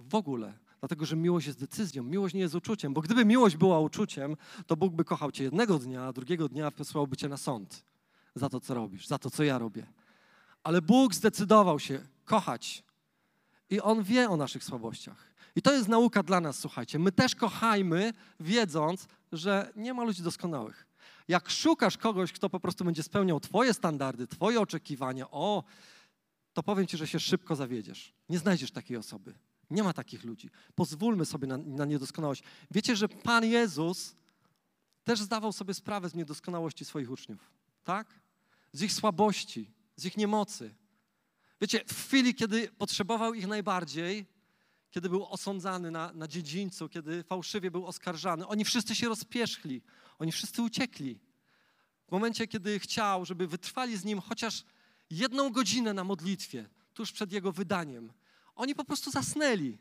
W ogóle. Dlatego, że miłość jest decyzją, miłość nie jest uczuciem, bo gdyby miłość była uczuciem, to Bóg by kochał cię jednego dnia, a drugiego dnia posłałby cię na sąd za to, co robisz, za to, co ja robię. Ale Bóg zdecydował się kochać i On wie o naszych słabościach. I to jest nauka dla nas, słuchajcie. My też kochajmy, wiedząc, że nie ma ludzi doskonałych. Jak szukasz kogoś, kto po prostu będzie spełniał Twoje standardy, Twoje oczekiwania, o, to powiem Ci, że się szybko zawiedziesz. Nie znajdziesz takiej osoby. Nie ma takich ludzi. Pozwólmy sobie na, na niedoskonałość. Wiecie, że Pan Jezus też zdawał sobie sprawę z niedoskonałości swoich uczniów, tak? Z ich słabości, z ich niemocy. Wiecie, w chwili, kiedy potrzebował ich najbardziej, kiedy był osądzany na, na dziedzińcu, kiedy fałszywie był oskarżany, oni wszyscy się rozpierzchli, oni wszyscy uciekli. W momencie, kiedy chciał, żeby wytrwali z nim chociaż jedną godzinę na modlitwie, tuż przed jego wydaniem, oni po prostu zasnęli.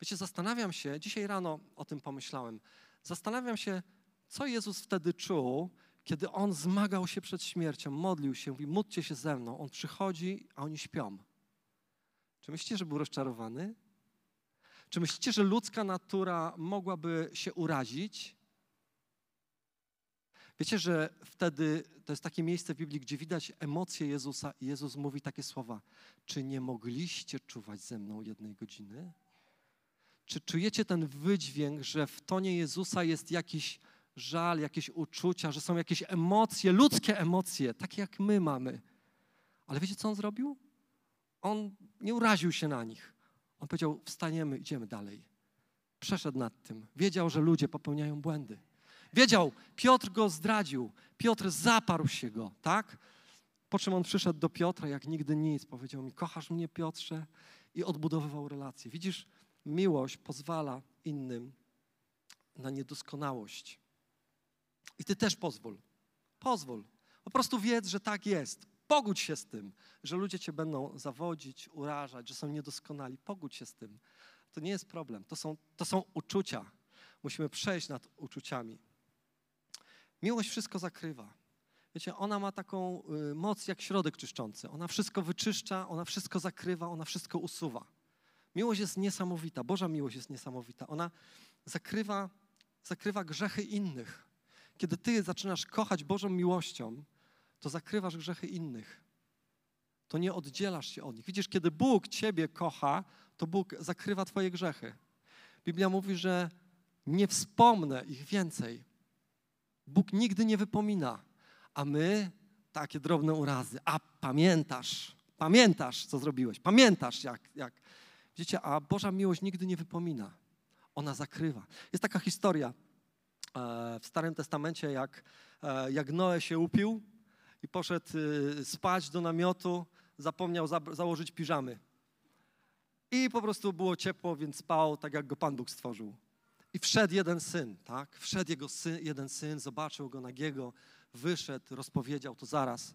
Wiecie, zastanawiam się, dzisiaj rano o tym pomyślałem, zastanawiam się, co Jezus wtedy czuł, kiedy On zmagał się przed śmiercią, modlił się, mówi, módlcie się ze mną. On przychodzi, a oni śpią. Czy myślicie, że był rozczarowany? Czy myślicie, że ludzka natura mogłaby się urazić? Wiecie, że wtedy to jest takie miejsce w Biblii, gdzie widać emocje Jezusa i Jezus mówi takie słowa: Czy nie mogliście czuwać ze mną jednej godziny? Czy czujecie ten wydźwięk, że w tonie Jezusa jest jakiś żal, jakieś uczucia, że są jakieś emocje, ludzkie emocje, takie jak my mamy? Ale wiecie, co on zrobił? On nie uraził się na nich. On powiedział: Wstaniemy, idziemy dalej. Przeszedł nad tym. Wiedział, że ludzie popełniają błędy. Wiedział, Piotr go zdradził. Piotr zaparł się go, tak? Po czym on przyszedł do Piotra, jak nigdy nic. Powiedział mi: Kochasz mnie, Piotrze? I odbudowywał relacje. Widzisz, miłość pozwala innym na niedoskonałość. I ty też pozwól. Pozwól. Po prostu wiedz, że tak jest. Pogódź się z tym, że ludzie cię będą zawodzić, urażać, że są niedoskonali. Pogódź się z tym. To nie jest problem. To są, to są uczucia. Musimy przejść nad uczuciami. Miłość wszystko zakrywa. Wiecie, ona ma taką y, moc jak środek czyszczący. Ona wszystko wyczyszcza, ona wszystko zakrywa, ona wszystko usuwa. Miłość jest niesamowita. Boża miłość jest niesamowita. Ona zakrywa, zakrywa grzechy innych. Kiedy ty zaczynasz kochać Bożą miłością, to zakrywasz grzechy innych. To nie oddzielasz się od nich. Widzisz, kiedy Bóg ciebie kocha, to Bóg zakrywa twoje grzechy. Biblia mówi, że nie wspomnę ich więcej. Bóg nigdy nie wypomina, a my takie drobne urazy. A pamiętasz, pamiętasz, co zrobiłeś, pamiętasz, jak, jak. Widzicie, a Boża miłość nigdy nie wypomina. Ona zakrywa. Jest taka historia e, w Starym Testamencie, jak, e, jak Noe się upił i poszedł y, spać do namiotu, zapomniał za, założyć piżamy. I po prostu było ciepło, więc spał tak, jak go Pan Bóg stworzył. I wszedł jeden syn, tak? Wszedł jego syn, jeden syn, zobaczył go nagiego, wyszedł, rozpowiedział to zaraz.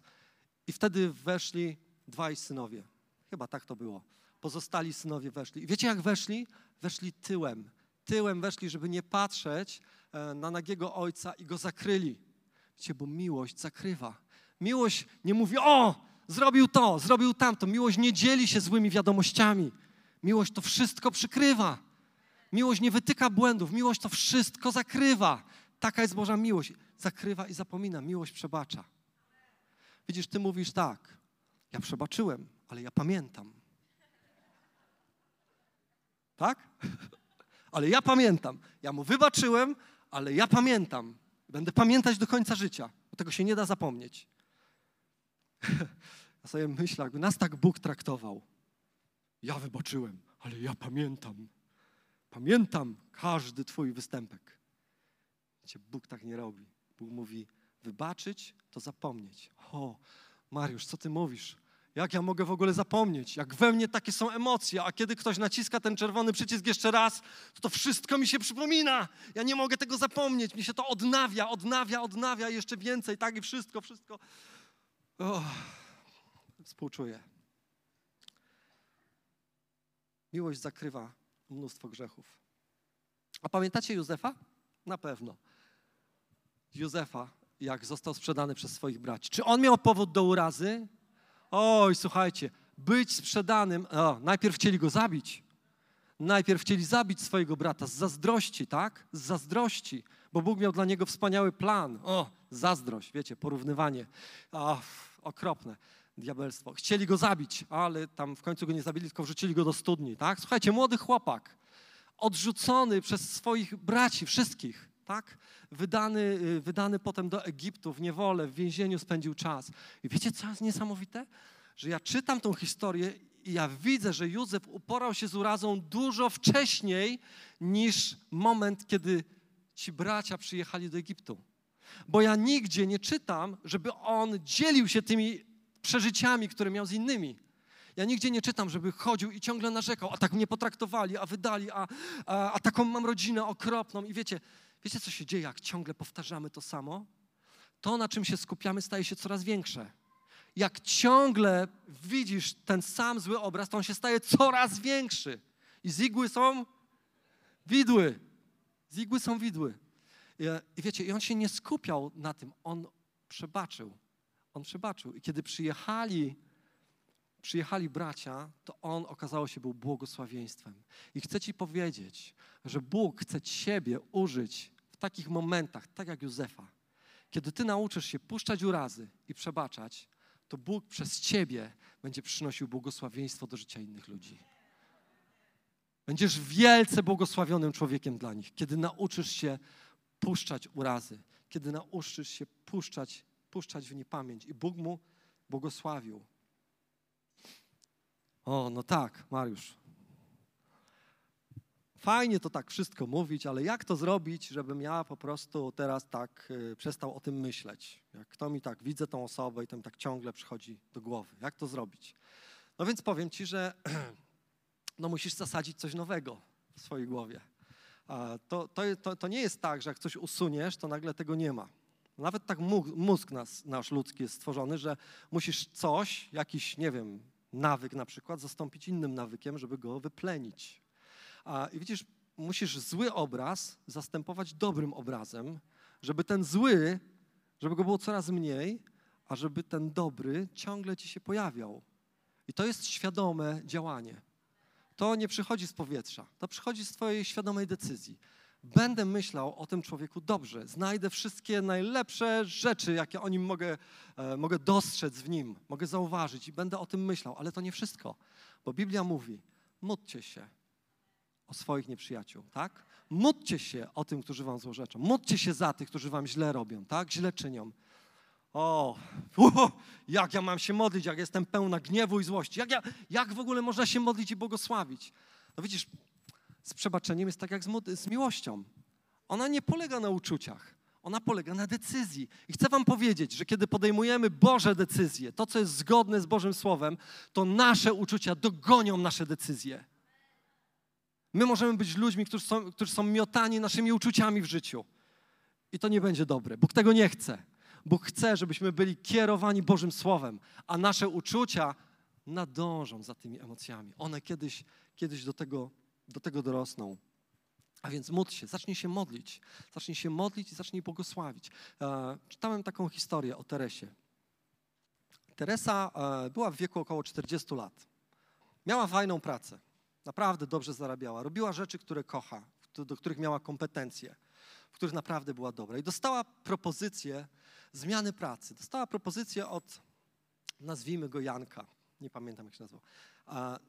I wtedy weszli dwaj synowie. Chyba tak to było. Pozostali synowie weszli. I wiecie, jak weszli? Weszli tyłem. Tyłem weszli, żeby nie patrzeć e, na nagiego ojca i go zakryli. Wiecie, bo miłość zakrywa. Miłość nie mówi, o, zrobił to, zrobił tamto. Miłość nie dzieli się złymi wiadomościami. Miłość to wszystko przykrywa. Miłość nie wytyka błędów, miłość to wszystko zakrywa. Taka jest Boża miłość. Zakrywa i zapomina, miłość przebacza. Widzisz, ty mówisz tak, ja przebaczyłem, ale ja pamiętam. Tak? Ale ja pamiętam. Ja mu wybaczyłem, ale ja pamiętam. Będę pamiętać do końca życia, bo tego się nie da zapomnieć. Ja sobie myślę, jakby nas tak Bóg traktował. Ja wybaczyłem, ale ja pamiętam. Pamiętam każdy Twój występek. Wiecie, Bóg tak nie robi. Bóg mówi, wybaczyć to zapomnieć. O, Mariusz, co Ty mówisz? Jak ja mogę w ogóle zapomnieć? Jak we mnie takie są emocje, a kiedy ktoś naciska ten czerwony przycisk jeszcze raz, to to wszystko mi się przypomina. Ja nie mogę tego zapomnieć. Mi się to odnawia, odnawia, odnawia jeszcze więcej, tak i wszystko, wszystko. Oh, współczuję. Miłość zakrywa mnóstwo grzechów. A pamiętacie Józefa? Na pewno. Józefa, jak został sprzedany przez swoich braci. Czy on miał powód do urazy? Oj, słuchajcie, być sprzedanym, o, najpierw chcieli go zabić. Najpierw chcieli zabić swojego brata z zazdrości, tak? Z zazdrości, bo Bóg miał dla niego wspaniały plan. O, zazdrość, wiecie, porównywanie. O, okropne diabelstwo. Chcieli go zabić, ale tam w końcu go nie zabili, tylko wrzucili go do studni, tak? Słuchajcie, młody chłopak, odrzucony przez swoich braci, wszystkich, tak? Wydany, y, wydany potem do Egiptu, w niewolę, w więzieniu spędził czas. I wiecie, co jest niesamowite? Że ja czytam tą historię i ja widzę, że Józef uporał się z urazą dużo wcześniej niż moment, kiedy ci bracia przyjechali do Egiptu. Bo ja nigdzie nie czytam, żeby on dzielił się tymi przeżyciami, które miał z innymi. Ja nigdzie nie czytam, żeby chodził i ciągle narzekał, a tak mnie potraktowali, a wydali, a, a, a taką mam rodzinę okropną. I wiecie, wiecie, co się dzieje, jak ciągle powtarzamy to samo? To, na czym się skupiamy, staje się coraz większe. Jak ciągle widzisz ten sam zły obraz, to on się staje coraz większy. I z igły są widły. Z igły są widły. I, I wiecie, i on się nie skupiał na tym, on przebaczył. On przebaczył. I kiedy przyjechali, przyjechali bracia, to on okazało się był błogosławieństwem. I chcę ci powiedzieć, że Bóg chce ciebie użyć w takich momentach, tak jak Józefa. Kiedy ty nauczysz się puszczać urazy i przebaczać, to Bóg przez ciebie będzie przynosił błogosławieństwo do życia innych ludzi. Będziesz wielce błogosławionym człowiekiem dla nich, kiedy nauczysz się puszczać urazy, kiedy nauczysz się puszczać puszczać w niepamięć. I Bóg mu błogosławił. O, no tak, Mariusz. fajnie to tak wszystko mówić, ale jak to zrobić, żebym ja po prostu teraz tak y, przestał o tym myśleć? Jak kto mi tak, widzę tą osobę i tam tak ciągle przychodzi do głowy. Jak to zrobić? No więc powiem ci, że no musisz zasadzić coś nowego w swojej głowie. To, to, to, to nie jest tak, że jak coś usuniesz, to nagle tego nie ma. Nawet tak mózg nas, nasz ludzki jest stworzony, że musisz coś, jakiś, nie wiem, nawyk na przykład, zastąpić innym nawykiem, żeby go wyplenić. A, I widzisz, musisz zły obraz zastępować dobrym obrazem, żeby ten zły, żeby go było coraz mniej, a żeby ten dobry ciągle ci się pojawiał. I to jest świadome działanie. To nie przychodzi z powietrza, to przychodzi z Twojej świadomej decyzji. Będę myślał o tym człowieku dobrze, znajdę wszystkie najlepsze rzeczy, jakie o nim mogę, e, mogę dostrzec w nim, mogę zauważyć i będę o tym myślał, ale to nie wszystko, bo Biblia mówi: módlcie się o swoich nieprzyjaciół, tak? Módlcie się o tym, którzy wam złorzeczą. Módlcie się za tych, którzy wam źle robią, tak? Źle czynią. O, jak ja mam się modlić, jak jestem pełna gniewu i złości. Jak, ja, jak w ogóle można się modlić i błogosławić? No widzisz, z przebaczeniem jest tak jak z, z miłością. Ona nie polega na uczuciach, ona polega na decyzji. I chcę Wam powiedzieć, że kiedy podejmujemy Boże decyzje, to co jest zgodne z Bożym Słowem, to nasze uczucia dogonią nasze decyzje. My możemy być ludźmi, którzy są, którzy są miotani naszymi uczuciami w życiu. I to nie będzie dobre. Bóg tego nie chce. Bóg chce, żebyśmy byli kierowani Bożym Słowem, a nasze uczucia nadążą za tymi emocjami. One kiedyś, kiedyś do, tego, do tego dorosną. A więc módl się, zacznij się modlić. Zacznij się modlić i zacznij błogosławić. E, czytałem taką historię o Teresie. Teresa e, była w wieku około 40 lat. Miała fajną pracę. Naprawdę dobrze zarabiała. Robiła rzeczy, które kocha, do których miała kompetencje, w których naprawdę była dobra. I dostała propozycję zmiany pracy. Dostała propozycję od, nazwijmy go Janka, nie pamiętam jak się nazywał.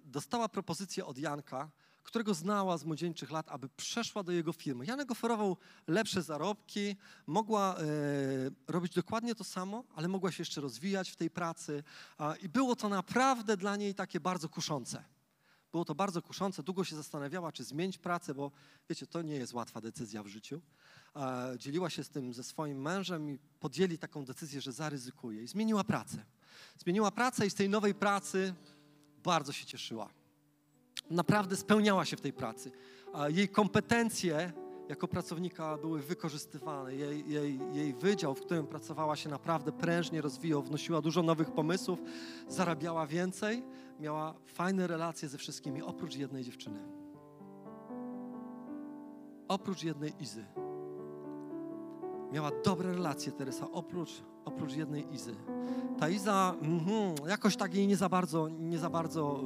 Dostała propozycję od Janka, którego znała z młodzieńczych lat, aby przeszła do jego firmy. Janek oferował lepsze zarobki, mogła e, robić dokładnie to samo, ale mogła się jeszcze rozwijać w tej pracy i było to naprawdę dla niej takie bardzo kuszące. Było to bardzo kuszące, długo się zastanawiała, czy zmienić pracę, bo wiecie, to nie jest łatwa decyzja w życiu. Dzieliła się z tym ze swoim mężem i podjęli taką decyzję, że zaryzykuje. I zmieniła pracę. Zmieniła pracę i z tej nowej pracy bardzo się cieszyła. Naprawdę spełniała się w tej pracy. Jej kompetencje jako pracownika były wykorzystywane. Jej, jej, jej wydział, w którym pracowała się naprawdę prężnie rozwijał, wnosiła dużo nowych pomysłów, zarabiała więcej, miała fajne relacje ze wszystkimi, oprócz jednej dziewczyny. Oprócz jednej Izy. Miała dobre relacje Teresa, oprócz, oprócz jednej Izy. Ta Iza mm, jakoś tak jej nie za bardzo, nie za bardzo,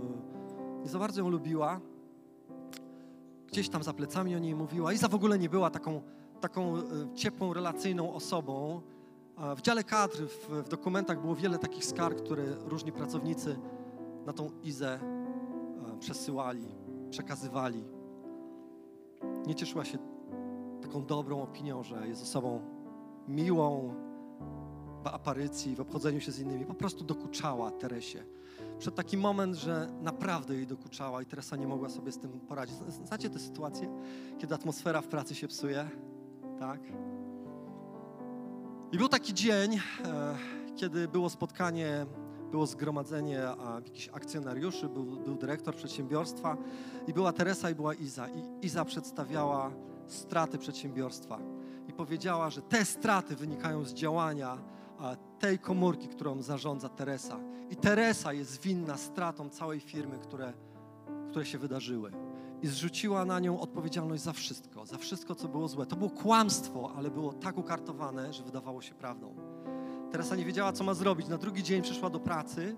nie za bardzo ją lubiła gdzieś tam za plecami o niej mówiła. Iza w ogóle nie była taką, taką e, ciepłą, relacyjną osobą. W dziale kadr, w, w dokumentach było wiele takich skarg, które różni pracownicy na tą Izę e, przesyłali, przekazywali. Nie cieszyła się taką dobrą opinią, że jest osobą miłą w aparycji, w obchodzeniu się z innymi. Po prostu dokuczała Teresie przed taki moment, że naprawdę jej dokuczała i Teresa nie mogła sobie z tym poradzić. Znacie tę sytuację, kiedy atmosfera w pracy się psuje? Tak? I był taki dzień, e, kiedy było spotkanie, było zgromadzenie jakichś akcjonariuszy, był, był dyrektor przedsiębiorstwa i była Teresa i była Iza. I Iza przedstawiała straty przedsiębiorstwa i powiedziała, że te straty wynikają z działania tej komórki, którą zarządza Teresa. I Teresa jest winna stratą całej firmy, które, które się wydarzyły. I zrzuciła na nią odpowiedzialność za wszystko, za wszystko, co było złe. To było kłamstwo, ale było tak ukartowane, że wydawało się prawdą. Teresa nie wiedziała, co ma zrobić. Na drugi dzień przyszła do pracy,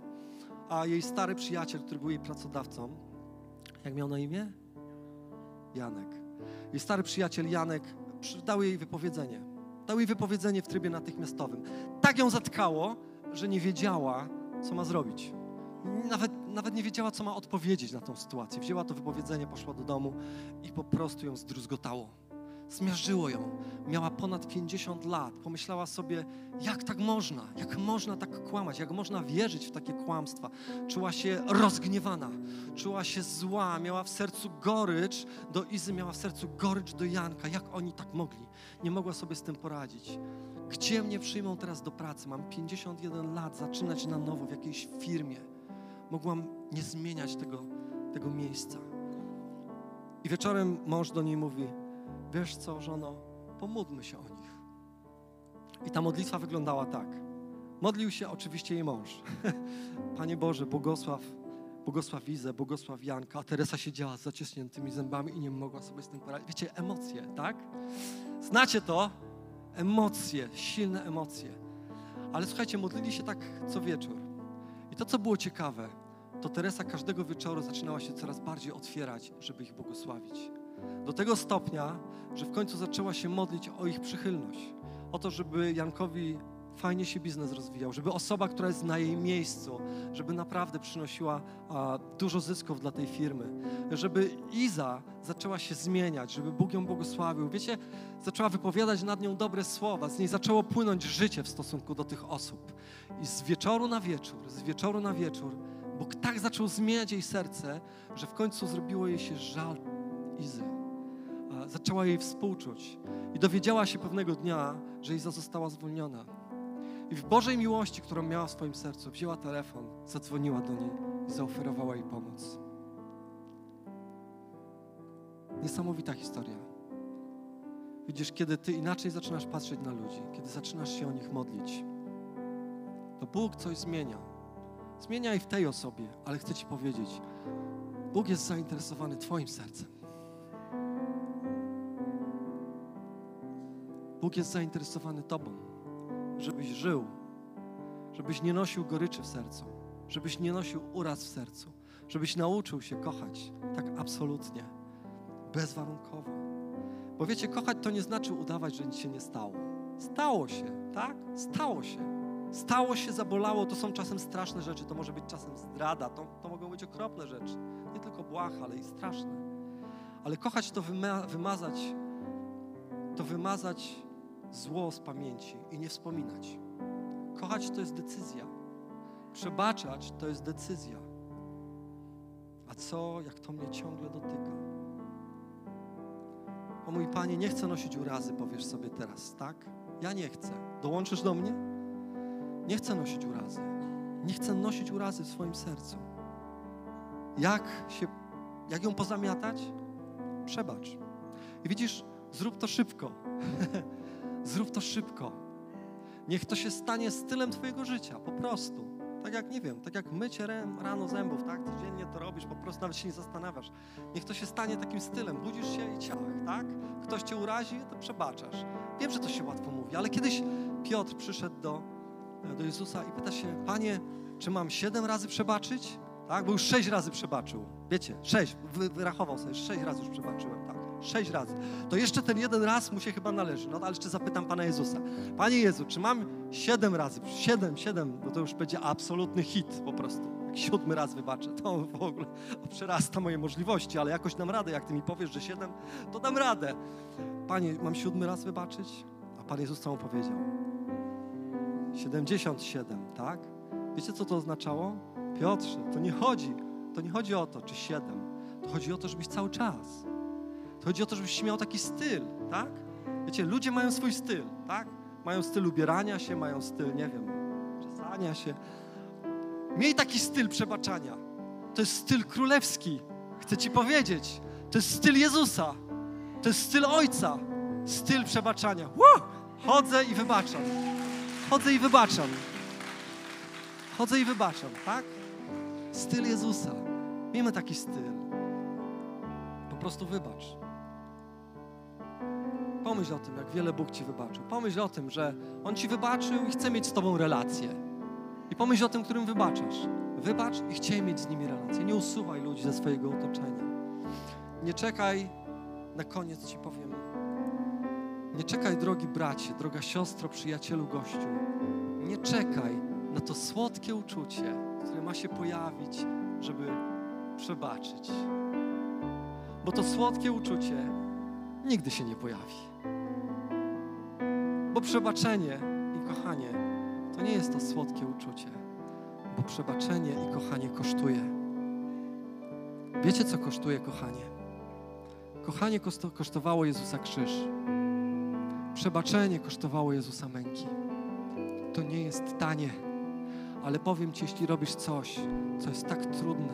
a jej stary przyjaciel, który był jej pracodawcą, jak miał na imię? Janek. Jej stary przyjaciel Janek dał jej wypowiedzenie. Dał jej wypowiedzenie w trybie natychmiastowym. Tak ją zatkało, że nie wiedziała, co ma zrobić. Nawet, nawet nie wiedziała, co ma odpowiedzieć na tą sytuację. Wzięła to wypowiedzenie, poszła do domu i po prostu ją zdruzgotało. Zmiażdżyło ją. Miała ponad 50 lat. Pomyślała sobie, jak tak można? Jak można tak kłamać? Jak można wierzyć w takie kłamstwa? Czuła się rozgniewana, czuła się zła, miała w sercu gorycz do Izy, miała w sercu gorycz do Janka. Jak oni tak mogli? Nie mogła sobie z tym poradzić. Gdzie mnie przyjmą teraz do pracy? Mam 51 lat, zaczynać na nowo w jakiejś firmie. Mogłam nie zmieniać tego, tego miejsca. I wieczorem mąż do niej mówi: Wiesz co, żono, pomódlmy się o nich. I ta modlitwa wyglądała tak. Modlił się oczywiście jej mąż. Panie Boże, błogosław, błogosław Izę, błogosław Janka. A Teresa siedziała z zaciśniętymi zębami i nie mogła sobie z tym poradzić. Wiecie, emocje, tak? Znacie to? Emocje, silne emocje. Ale słuchajcie, modlili się tak co wieczór. I to, co było ciekawe, to Teresa każdego wieczoru zaczynała się coraz bardziej otwierać, żeby ich błogosławić. Do tego stopnia, że w końcu zaczęła się modlić o ich przychylność, o to, żeby Jankowi fajnie się biznes rozwijał, żeby osoba, która jest na jej miejscu, żeby naprawdę przynosiła a, dużo zysków dla tej firmy, żeby Iza zaczęła się zmieniać, żeby Bóg ją błogosławił. Wiecie, zaczęła wypowiadać nad nią dobre słowa, z niej zaczęło płynąć życie w stosunku do tych osób. I z wieczoru na wieczór, z wieczoru na wieczór, Bóg tak zaczął zmieniać jej serce, że w końcu zrobiło jej się żal Izy. Zaczęła jej współczuć i dowiedziała się pewnego dnia, że Iza została zwolniona. I w Bożej miłości, którą miała w swoim sercu, wzięła telefon, zadzwoniła do niej i zaoferowała jej pomoc. Niesamowita historia. Widzisz, kiedy ty inaczej zaczynasz patrzeć na ludzi, kiedy zaczynasz się o nich modlić, to Bóg coś zmienia. Zmienia i w tej osobie, ale chcę Ci powiedzieć, Bóg jest zainteresowany Twoim sercem. Bóg jest zainteresowany Tobą, żebyś żył, żebyś nie nosił goryczy w sercu, żebyś nie nosił uraz w sercu, żebyś nauczył się kochać tak absolutnie, bezwarunkowo. Bo wiecie, kochać to nie znaczy udawać, że nic się nie stało. Stało się, tak? Stało się. Stało się, zabolało, to są czasem straszne rzeczy, to może być czasem zdrada, to, to mogą być okropne rzeczy. Nie tylko błaha, ale i straszne. Ale kochać to wyma wymazać, to wymazać zło z pamięci i nie wspominać. Kochać to jest decyzja. Przebaczać to jest decyzja. A co, jak to mnie ciągle dotyka? O mój Panie, nie chcę nosić urazy, powiesz sobie teraz, tak? Ja nie chcę. Dołączysz do mnie? Nie chcę nosić urazy. Nie chcę nosić urazy w swoim sercu. Jak, się, jak ją pozamiatać? Przebacz. I widzisz, zrób to szybko. zrób to szybko. Niech to się stanie stylem Twojego życia, po prostu. Tak jak, nie wiem, tak jak mycie rano zębów, tak? Codziennie to robisz, po prostu nawet się nie zastanawiasz. Niech to się stanie takim stylem. Budzisz się i ciach, tak? Ktoś Cię urazi, to przebaczasz. Wiem, że to się łatwo mówi, ale kiedyś Piotr przyszedł do do Jezusa i pyta się, Panie, czy mam siedem razy przebaczyć? Tak, bo już sześć razy przebaczył. Wiecie, sześć, wy, wyrachował sobie, sześć razy już przebaczyłem, tak, sześć razy. To jeszcze ten jeden raz mu się chyba należy. No ale jeszcze zapytam Pana Jezusa. Panie Jezu, czy mam siedem razy, siedem, siedem, bo to już będzie absolutny hit po prostu. Jak siódmy raz wybaczę, to w ogóle przerasta moje możliwości, ale jakoś dam radę. Jak Ty mi powiesz, że siedem, to dam radę. Panie, mam siódmy raz wybaczyć? A Pan Jezus co mu powiedział? 77, tak? Wiecie, co to oznaczało? Piotrze, to nie chodzi, to nie chodzi o to, czy 7. To chodzi o to, żebyś cały czas. Chodzi o to, żebyś miał taki styl, tak? Wiecie, ludzie mają swój styl, tak? Mają styl ubierania się, mają styl, nie wiem, czesania się. Miej taki styl przebaczania. To jest styl królewski. Chcę ci powiedzieć. To jest styl Jezusa. To jest styl Ojca. Styl przebaczania. Woo! Chodzę i wybaczam. Chodzę i wybaczam. Chodzę i wybaczam, tak? Styl Jezusa. Miejmy taki styl. Po prostu wybacz. Pomyśl o tym, jak wiele Bóg Ci wybaczył. Pomyśl o tym, że On Ci wybaczył i chce mieć z Tobą relację. I pomyśl o tym, którym wybaczasz. Wybacz i chciej mieć z nimi relację. Nie usuwaj ludzi ze swojego otoczenia. Nie czekaj, na koniec Ci powiem, nie czekaj, drogi bracie, droga siostro, przyjacielu, gościu. Nie czekaj na to słodkie uczucie, które ma się pojawić, żeby przebaczyć. Bo to słodkie uczucie nigdy się nie pojawi. Bo przebaczenie i kochanie to nie jest to słodkie uczucie, bo przebaczenie i kochanie kosztuje. Wiecie, co kosztuje kochanie? Kochanie kosztowało Jezusa krzyż. Przebaczenie kosztowało Jezusa męki. To nie jest tanie, ale powiem Ci, jeśli robisz coś, co jest tak trudne,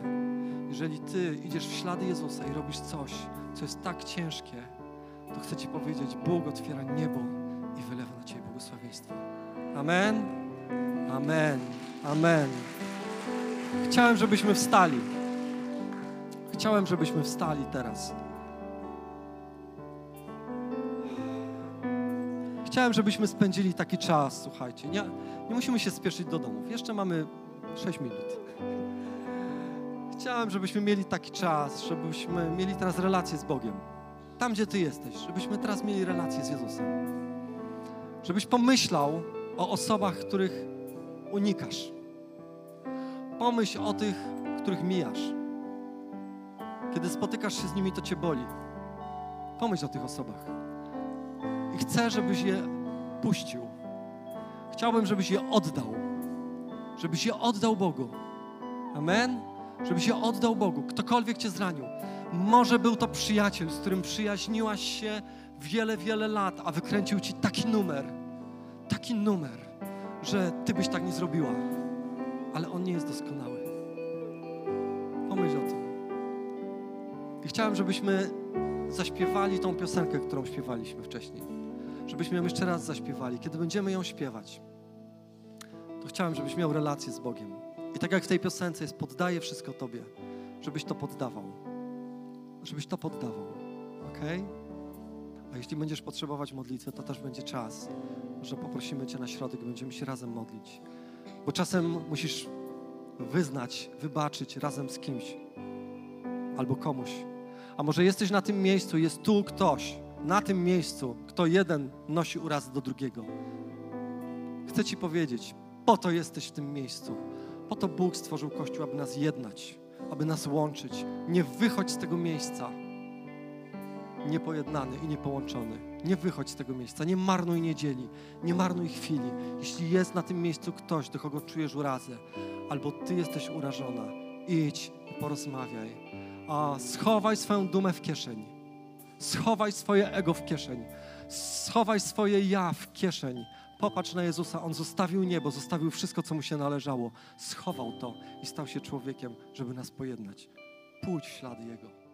jeżeli Ty idziesz w ślady Jezusa i robisz coś, co jest tak ciężkie, to chcę Ci powiedzieć, Bóg otwiera niebo i wylewa na Ciebie błogosławieństwo. Amen. Amen. Amen. Chciałem, żebyśmy wstali. Chciałem, żebyśmy wstali teraz. Chciałem, żebyśmy spędzili taki czas, słuchajcie. Nie, nie musimy się spieszyć do domów. Jeszcze mamy 6 minut. Chciałem, żebyśmy mieli taki czas, żebyśmy mieli teraz relację z Bogiem. Tam, gdzie Ty jesteś, żebyśmy teraz mieli relację z Jezusem. Żebyś pomyślał o osobach, których unikasz. Pomyśl o tych, których mijasz. Kiedy spotykasz się z nimi, to Cię boli. Pomyśl o tych osobach. I chcę, żebyś je puścił. Chciałbym, żebyś je oddał. Żebyś je oddał Bogu. Amen? Żebyś je oddał Bogu. Ktokolwiek cię zranił. Może był to przyjaciel, z którym przyjaźniłaś się wiele, wiele lat, a wykręcił ci taki numer. Taki numer, że ty byś tak nie zrobiła. Ale on nie jest doskonały. Pomyśl o tym. I chciałem, żebyśmy zaśpiewali tą piosenkę, którą śpiewaliśmy wcześniej. Żebyśmy ją jeszcze raz zaśpiewali. Kiedy będziemy ją śpiewać, to chciałem, żebyś miał relację z Bogiem. I tak jak w tej piosence jest, poddaję wszystko Tobie, żebyś to poddawał. Żebyś to poddawał. Ok? Jeśli będziesz potrzebować modlitwy, to też będzie czas, że poprosimy Cię na środek będziemy się razem modlić. Bo czasem musisz wyznać, wybaczyć razem z kimś albo komuś. A może jesteś na tym miejscu, jest tu ktoś, na tym miejscu, kto jeden nosi uraz do drugiego. Chcę Ci powiedzieć, po to jesteś w tym miejscu. Po to Bóg stworzył Kościół, aby nas jednać, aby nas łączyć. Nie wychodź z tego miejsca niepojednany i niepołączony. Nie wychodź z tego miejsca, nie marnuj niedzieli, nie marnuj chwili. Jeśli jest na tym miejscu ktoś, do kogo czujesz urazę, albo Ty jesteś urażona, idź i porozmawiaj. A schowaj swoją dumę w kieszeń. Schowaj swoje ego w kieszeń. Schowaj swoje ja w kieszeń. Popatrz na Jezusa. On zostawił niebo, zostawił wszystko, co mu się należało. Schował to i stał się człowiekiem, żeby nas pojednać. Pójdź w ślady Jego.